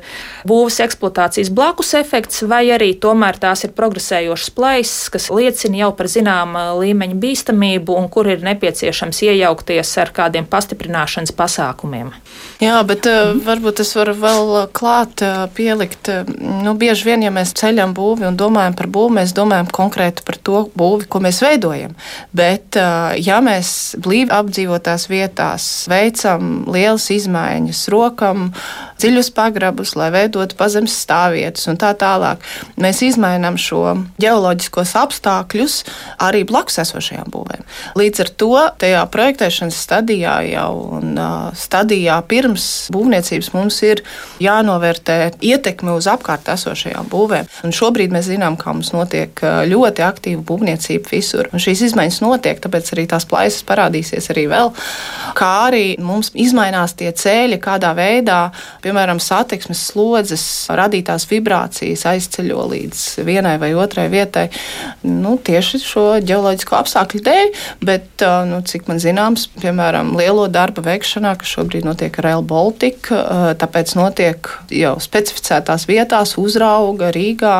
būvs eksploatācijas blakus efekts, vai arī tomēr tās ir progresējošas plaisas, kas liecina jau par zināma līmeņa bīstamību un kur ir nepieciešams iejaukties ar kādiem pastiprināšanas pasākumiem. Jā, bet uh, varbūt es varu vēl klāt uh, pielikt. Nu, bieži vien, ja mēs ceļam būvi un domājam par būvi, mēs domājam konkrēti par to būvi, ko mēs veidojam. Bet, ja mēs blīvi apdzīvotās vietās veicam lielas izmaiņas, rokam dziļus pagrabus, lai veidotu pazemes stāvvietas un tā tālāk, mēs izmainām šo ģeoloģiskos apstākļus arī blakus esošajām būvēm. Līdz ar to tajā projektēšanas stadijā jau un stadijā pirms būvniecības mums ir jānovērtē ietekme uz apkārt esošajām būvēm. Un šobrīd mēs zinām, ka mums notiek ļoti aktīva būvniecība visur. Un šīs izmaiņas notiek, tāpēc arī tās plaisas parādīsies arī vēl. Kā arī mums izmainās tie ceļi, kādā veidā, piemēram, satiksmes slodzes radītās vibrācijas aizceļo līdz vienai vai otrai vietai. Nu, tieši šo ģeoloģisko apstākļu dēļ, Bet, nu, cik man zināms, piemēram, lielo darba veikšanā, kas šobrīd notiek ar Rail Baltica, tāpēc notiek jau specificētās vietās, uzrauga Rīgā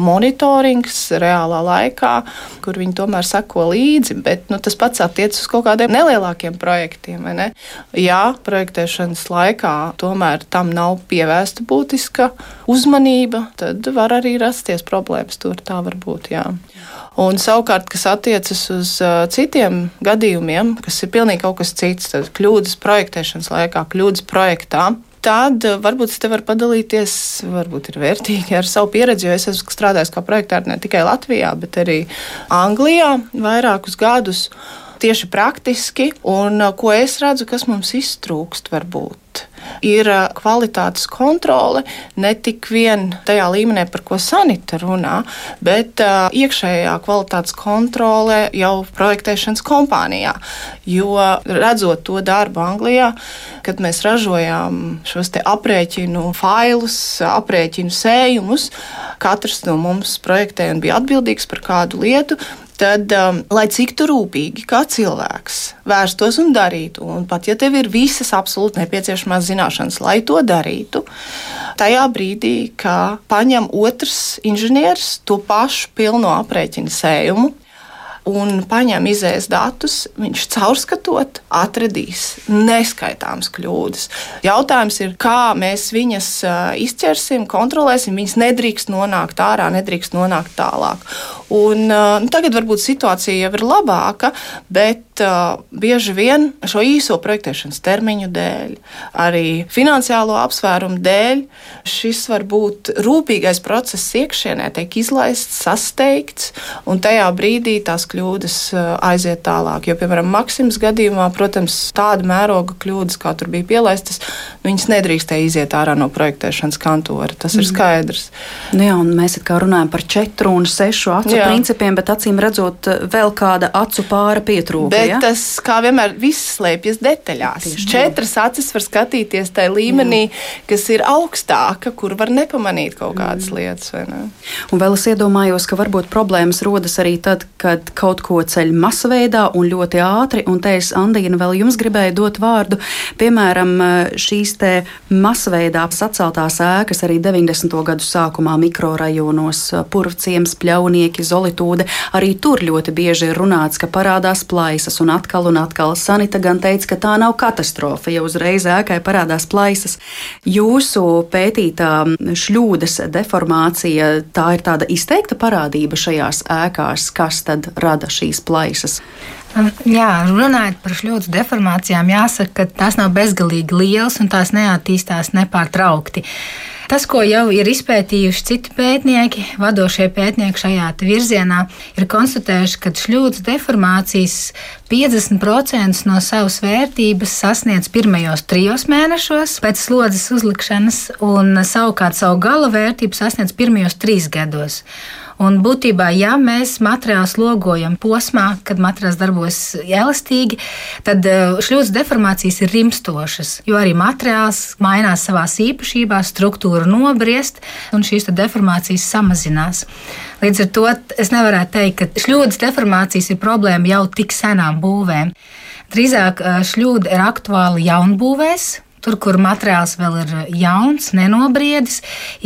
monitorings reālā laikā, kur viņi tomēr seko līdzi. Bet nu, tas pats attiecas uz kaut kādiem nelielākiem projektiem. Jā, projektēšanas laikā tomēr tam nav pievērsta būtiska uzmanība, tad var arī rasties problēmas. Tur tā var būt. Jā. Un savukārt, kas attiecas uz uh, citiem gadījumiem, kas ir pilnīgi kaut kas cits, tad kļūdas projektēšanas laikā, kļūdas projektā. Tad varbūt es te varu padalīties, varbūt ir vērtīgi ar savu pieredzi, jo es esmu strādājis kā projektērs ne tikai Latvijā, bet arī Anglijā vairākus gadus tieši praktiski, un ko es redzu, kas mums iztrūkst varbūt ir kvalitātes kontrole ne tik vien tajā līmenī, par ko Sanita runā, bet uh, iekšējā kvalitātes kontrole jau projektēšanas kompānijā. Jo redzot to darbu Anglijā, kad mēs ražojām šos aprēķinu failus, aprēķinu sējumus, katrs no mums projektēja un bija atbildīgs par kādu lietu, tad, um, lai cik tu rūpīgi kā cilvēks vērstos un darītu, un pat ja tev ir visas absolūti nepieciešamās zināšanas, lai to darītu, tajā brīdī, kad paņem otrs inženieris to pašu pilno aprēķinu sējumu, un paņem izējas datus, viņš caurskatot atradīs neskaitāmas kļūdas. Jautājums ir, kā mēs viņas izķersim, kontrolēsim. Viņas nedrīkst nonākt ārā, nedrīkst nonākt tālāk. Un, nu, tagad varbūt situācija jau ir labāka, bet bieži vien šo īso projektēšanas termiņu dēļ, arī finansiālo apsvērumu dēļ, šis varbūt rūpīgais process iekšienē tiek izlaists, sasteigts, un tajā brīdī tās kļūdas aiziet tālāk. Jo, piemēram, Maksimas gadījumā, protams, tāda mēroga kļūdas, kā tur bija pielaistas, viņas nedrīkstēja iziet ārā no projektēšanas kantora. Tas mm. ir skaidrs. Nu jā, mēs kā runājam par četru un sešu acu jā. principiem, bet acīm redzot, vēl kāda acu pāra pietrūka. Bet ja? tas, kā vienmēr, viss slēpjas detaļās. Tieši Četras tā. acis var skatīties tajā līmenī, jā. kas ir augstāka, kur var nepamanīt kaut kādas mm. lietas. Ne? Un vēl es iedomājos, ka varbūt problēmas rodas arī tad, kad kaut ko ceļ masveidā un ļoti ātri, un te es, Andīna, vēl jums gribēju dot vārdu. Piemēram, šīs te masveidā saceltās ēkas arī 90. gadu sākumā mikrorajonos, purvciems, pļaunieki, solitūde. Arī tur ļoti bieži ir runāts, ka parādās plaisas, un atkal un atkal Sanita gan teica, ka tā nav katastrofa, ja uzreiz ēkai parādās plaisas. Jūsu pētītā šļūdas deformācija, tā ir tāda izteikta parādība šajās ēkās, kas tad rada šīs plaisas. Jā, runājot par šļūdas deformācijām, jāsaka, ka tās nav bezgalīgi lielas un tās neattīstās nepārtraukti. Tas, ko jau ir izpētījuši citi pētnieki, vadošie pētnieki šajā virzienā, ir konstatējuši, ka šļūdas deformācijas 50% no savas vērtības sasniedz pirmajos trijos mēnešos pēc slodzes uzlikšanas, un savukārt savu gala vērtību sasniedz pirmajos trīs gados. Un būtībā, ja mēs materiālu slogojam posmā, kad materiāls darbojas elastīgi, tad eh, šļūdas deformācijas ir rimstošas. Jo arī materiāls mainās savā īpašībās, struktūra nobriest, un šīs deformācijas samazinās. Līdz ar to es nevaru teikt, ka šļūdas deformācijas ir problēma jau tik senām būvēm. Drīzāk eh, šļūda ir aktuāla jaunbūvēs, Tur, kur materiāls vēl ir jauns, nenobriedis,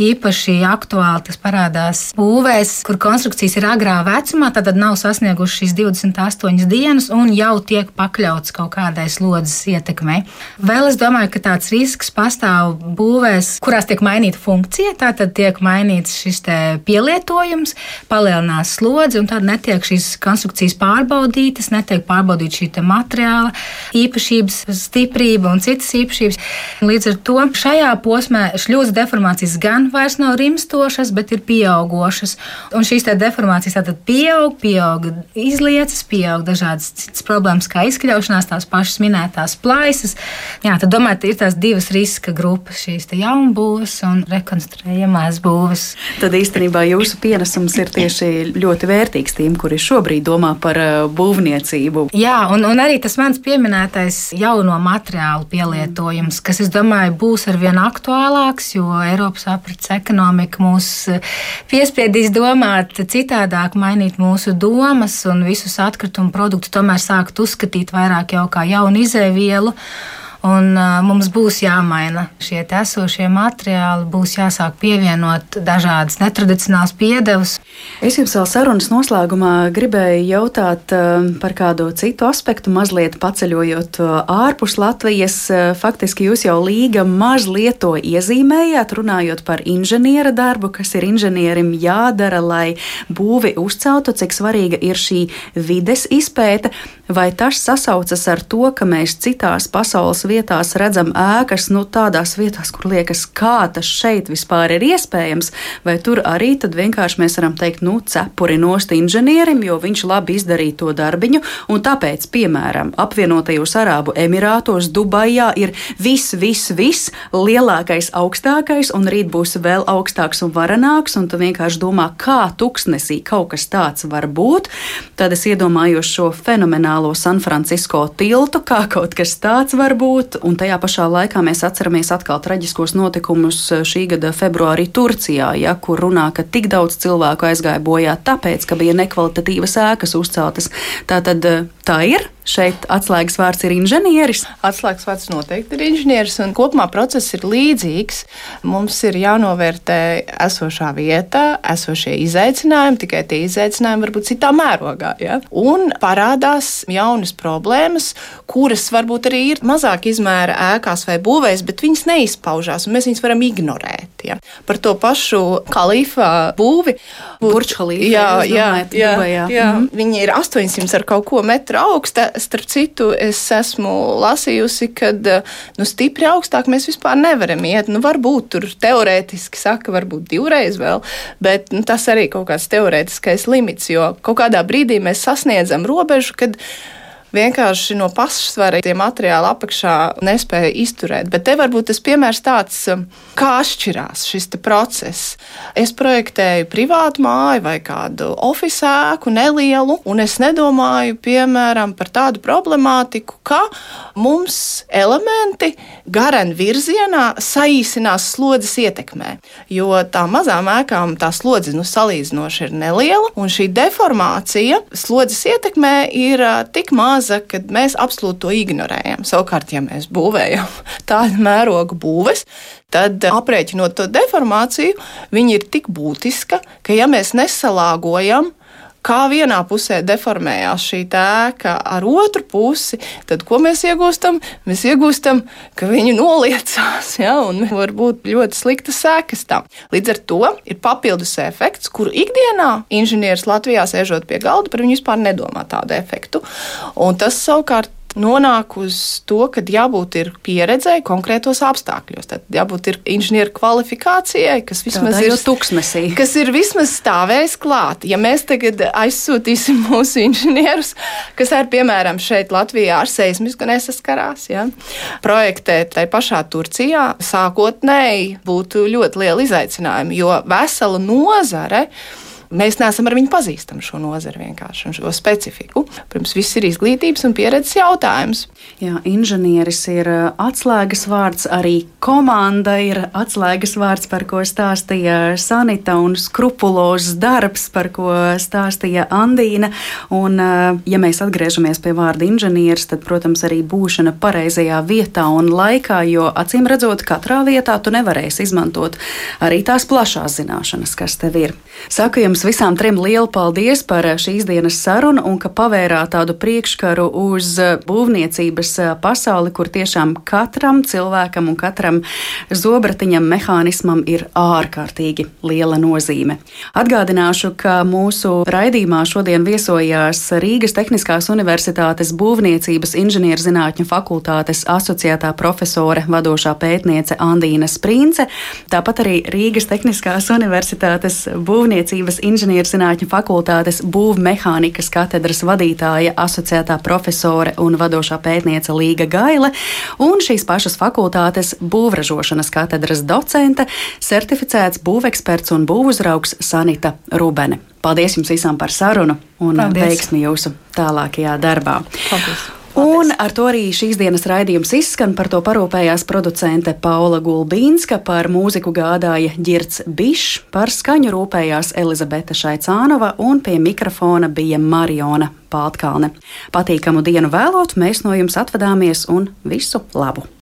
īpaši aktuāli tas parādās būvēs, kur konstrukcijas ir agrā vecumā, tad nav sasniegušas šīs 28 dienas un jau tiek pakļauts kaut kādai slodzes ietekmei. Vēl es domāju, ka tāds risks pastāv būvēs, kurās tiek mainīta funkcija, tātad tiek mainīts šis pielietojums, palielinās slodzi un tad netiek šīs konstrukcijas pārbaudītas, netiek pārbaudīta šī materiāla īpašības, stiprība un citas īpašības. Līdz ar to šajā posmā šļūdas deformācijas gan vairs nav rimstošas, bet ir pieaugušas. Un šīs deformācijas tātad pieaug, pieaug izliecas, pieaug dažādas citas problēmas, kā izkļaušanās, tās pašas minētās plaisas. Jā, tad domāju, ir tās divas riska grupas, šīs jaunbūves un rekonstruējamās būves. Tad īstenībā jūsu pienesums ir tieši ļoti vērtīgs tiem, kuri šobrīd domā par uh, būvniecību. Jā, un, un arī tas mans pieminētais jauno materiālu pielietojums jautājums, kas, es domāju, būs arvien aktuālāks, jo Eiropas aprits ekonomika mūs eh, piespiedīs domāt citādāk, mainīt mūsu domas un visus atkritumu produktus tomēr sākt uzskatīt vairāk jau kā jaunu izēvielu. Un, uh, mums būs jāmaina šie esošie materiāli, būs jāsāk pievienot dažādas netradicionālas piedevas. Es jums vēl sarunas noslēgumā gribēju jautāt uh, par kādu citu aspektu, mazliet paceļojot ārpus Latvijas. Faktiski jūs jau līga mazliet to iezīmējāt, runājot par inženiera darbu, kas ir inženierim jādara, lai būvi uzceltu, cik svarīga ir šī vides izpēte. Vai tas sasaucas ar to, ka mēs citās pasaules vietās redzam ēkas, nu tādās vietās, kur liekas, kā tas šeit vispār ir iespējams, vai tur arī tad vienkārši mēs varam teikt, nu cepuri nost inženierim, jo viņš labi izdarīja to darbiņu, un tāpēc, piemēram, apvienotajos Arābu Emirātos, Dubajā ir viss, viss, viss lielākais, augstākais, un rīt būs vēl augstāks un varenāks, un tu vienkārši domā, kā tuksnesī kaut kas tāds var būt, tad es iedomājos šo fenomenālo San Francisco tiltu, kā kaut kas tāds var būt. Un tajā pašā laikā mēs atceramies atkal traģiskos notikumus eh, šī gada februārī Turcijā, ja, kur runā, ka tik daudz cilvēku aizgāja bojā tāpēc, ka bija nekvalitatīvas ēkas uzceltas. Tā tad eh, tā ir. Šeit atslēgas vārds ir inženieris. Atslēgas vārds noteikti ir inženieris, un kopumā process ir līdzīgs. Mums ir jānovērtē esošā vieta, esošie izaicinājumi, tikai tie izaicinājumi varbūt citā mērogā. Ja? Un parādās jaunas problēmas, kuras varbūt arī ir mazāk izmēra ēkās vai būvēs, bet viņas neizpaužās, un mēs viņus varam ignorēt. Ja? Par to pašu kalifā būvi. Burčhalīfa. Jā, jā, jā, jā, jā. -hmm. Viņi ir 800 ar kaut ko metru augsta. Starp citu, es esmu lasījusi, ka nu, stipri augstāk mēs vispār nevaram iet. Nu, varbūt tur teorētiski saka, varbūt divreiz vēl, bet nu, tas arī kaut kāds teorētiskais limits, jo kaut kādā brīdī mēs sasniedzam robežu, kad vienkārši no pašsvara tie materiāli apakšā nespēja izturēt. Bet te varbūt tas piemērs tāds, um, kā atšķirās šis process. Es projektēju privātu māju vai kādu oficiālu ēku nelielu, un es nedomāju, piemēram, par tādu problemātiku, ka mums elementi garām virzienā saīsinās slodzes ietekmē. Jo tā mazām ēkām tā slodze nu, salīdzinoši ir neliela, un šī deformācija slodzes ietekmē ir uh, tik maza maza, ka mēs absolūti to ignorējam. Savukārt, ja mēs būvējam tādu mērogu būves, tad aprēķinot to deformāciju, viņa ir tik būtiska, ka ja mēs nesalāgojam, kā vienā pusē deformējās šī ēka ar otru pusi, tad ko mēs iegūstam? Mēs iegūstam, ka viņi noliecās, ja, un var būt ļoti sliktas sekas tam. Līdz ar to ir papildus efekts, kuru ikdienā inženieris Latvijā sēžot pie galda, par viņu vispār nedomā tādu efektu. Un tas savukārt nonāk uz to, ka jābūt pieredzēji konkrētos apstākļos. Tad jābūt inženieru kvalifikācijai, kas vismaz ir tuksnesī. Kas ir vismaz stāvējis klāt. Ja mēs tagad aizsūtīsim mūsu inženierus, kas ar, piemēram, šeit Latvijā ar seismisku nesaskarās, ja, projektēt tai pašā Turcijā, sākotnēji būtu ļoti liela izaicinājuma, jo vesela nozare Mēs neesam ar viņu pazīstami šo nozari vienkārši un šo specifiku. Protams, viss ir izglītības un pieredzes jautājums. Jā, inženieris ir atslēgas vārds, arī komanda ir atslēgas vārds, par ko stāstīja Sanita, un skrupulozs darbs, par ko stāstīja Andīna. Un, ja mēs atgriežamies pie vārda inženieris, tad, protams, arī būšana pareizajā vietā un laikā, jo acīm redzot, katrā vietā tu nevarēsi izmantot arī tās plašās zināšanas, kas tev ir. Saku jums jums visām trim lielu paldies par eh, šīs dienas sarunu un ka pavērāt tādu priekškaru uz eh, būvniecības eh, pasauli, kur tiešām katram cilvēkam un katram zobratiņam, mehānismam ir ārkārtīgi liela nozīme. Atgādināšu, ka mūsu raidījumā šodien viesojās Rīgas Tehniskās Universitātes Būvniecības inženierzinātņu fakultātes asociētā profesore, vadošā pētniece Andīna Sprīnce, tāpat arī Rīgas Tehniskās Universitātes Būvniecības inženierzinātņu fakultātes būvmehānikas katedras vadītāja, asociētā profesore un vadošā pētniece Līga Gaile, un šīs pašas fakultātes būvražošanas katedras docente, certificēts būveksperts un būvuzraugs Sanita Rubene. Paldies jums visām par sarunu un Paldies. veiksmi jūsu tālākajā darbā. Paldies. Un ar to arī šīs dienas raidījums izskan. Par to parūpējās producente Paula Gulbīnska, par mūziku gādāja Girts Bišs, par skaņu rūpējās Elizabete Šaicānova un pie mikrofona bija Mariona Paltkalne. Patīkamu dienu vēlot, mēs no jums atvadāmies un visu labu!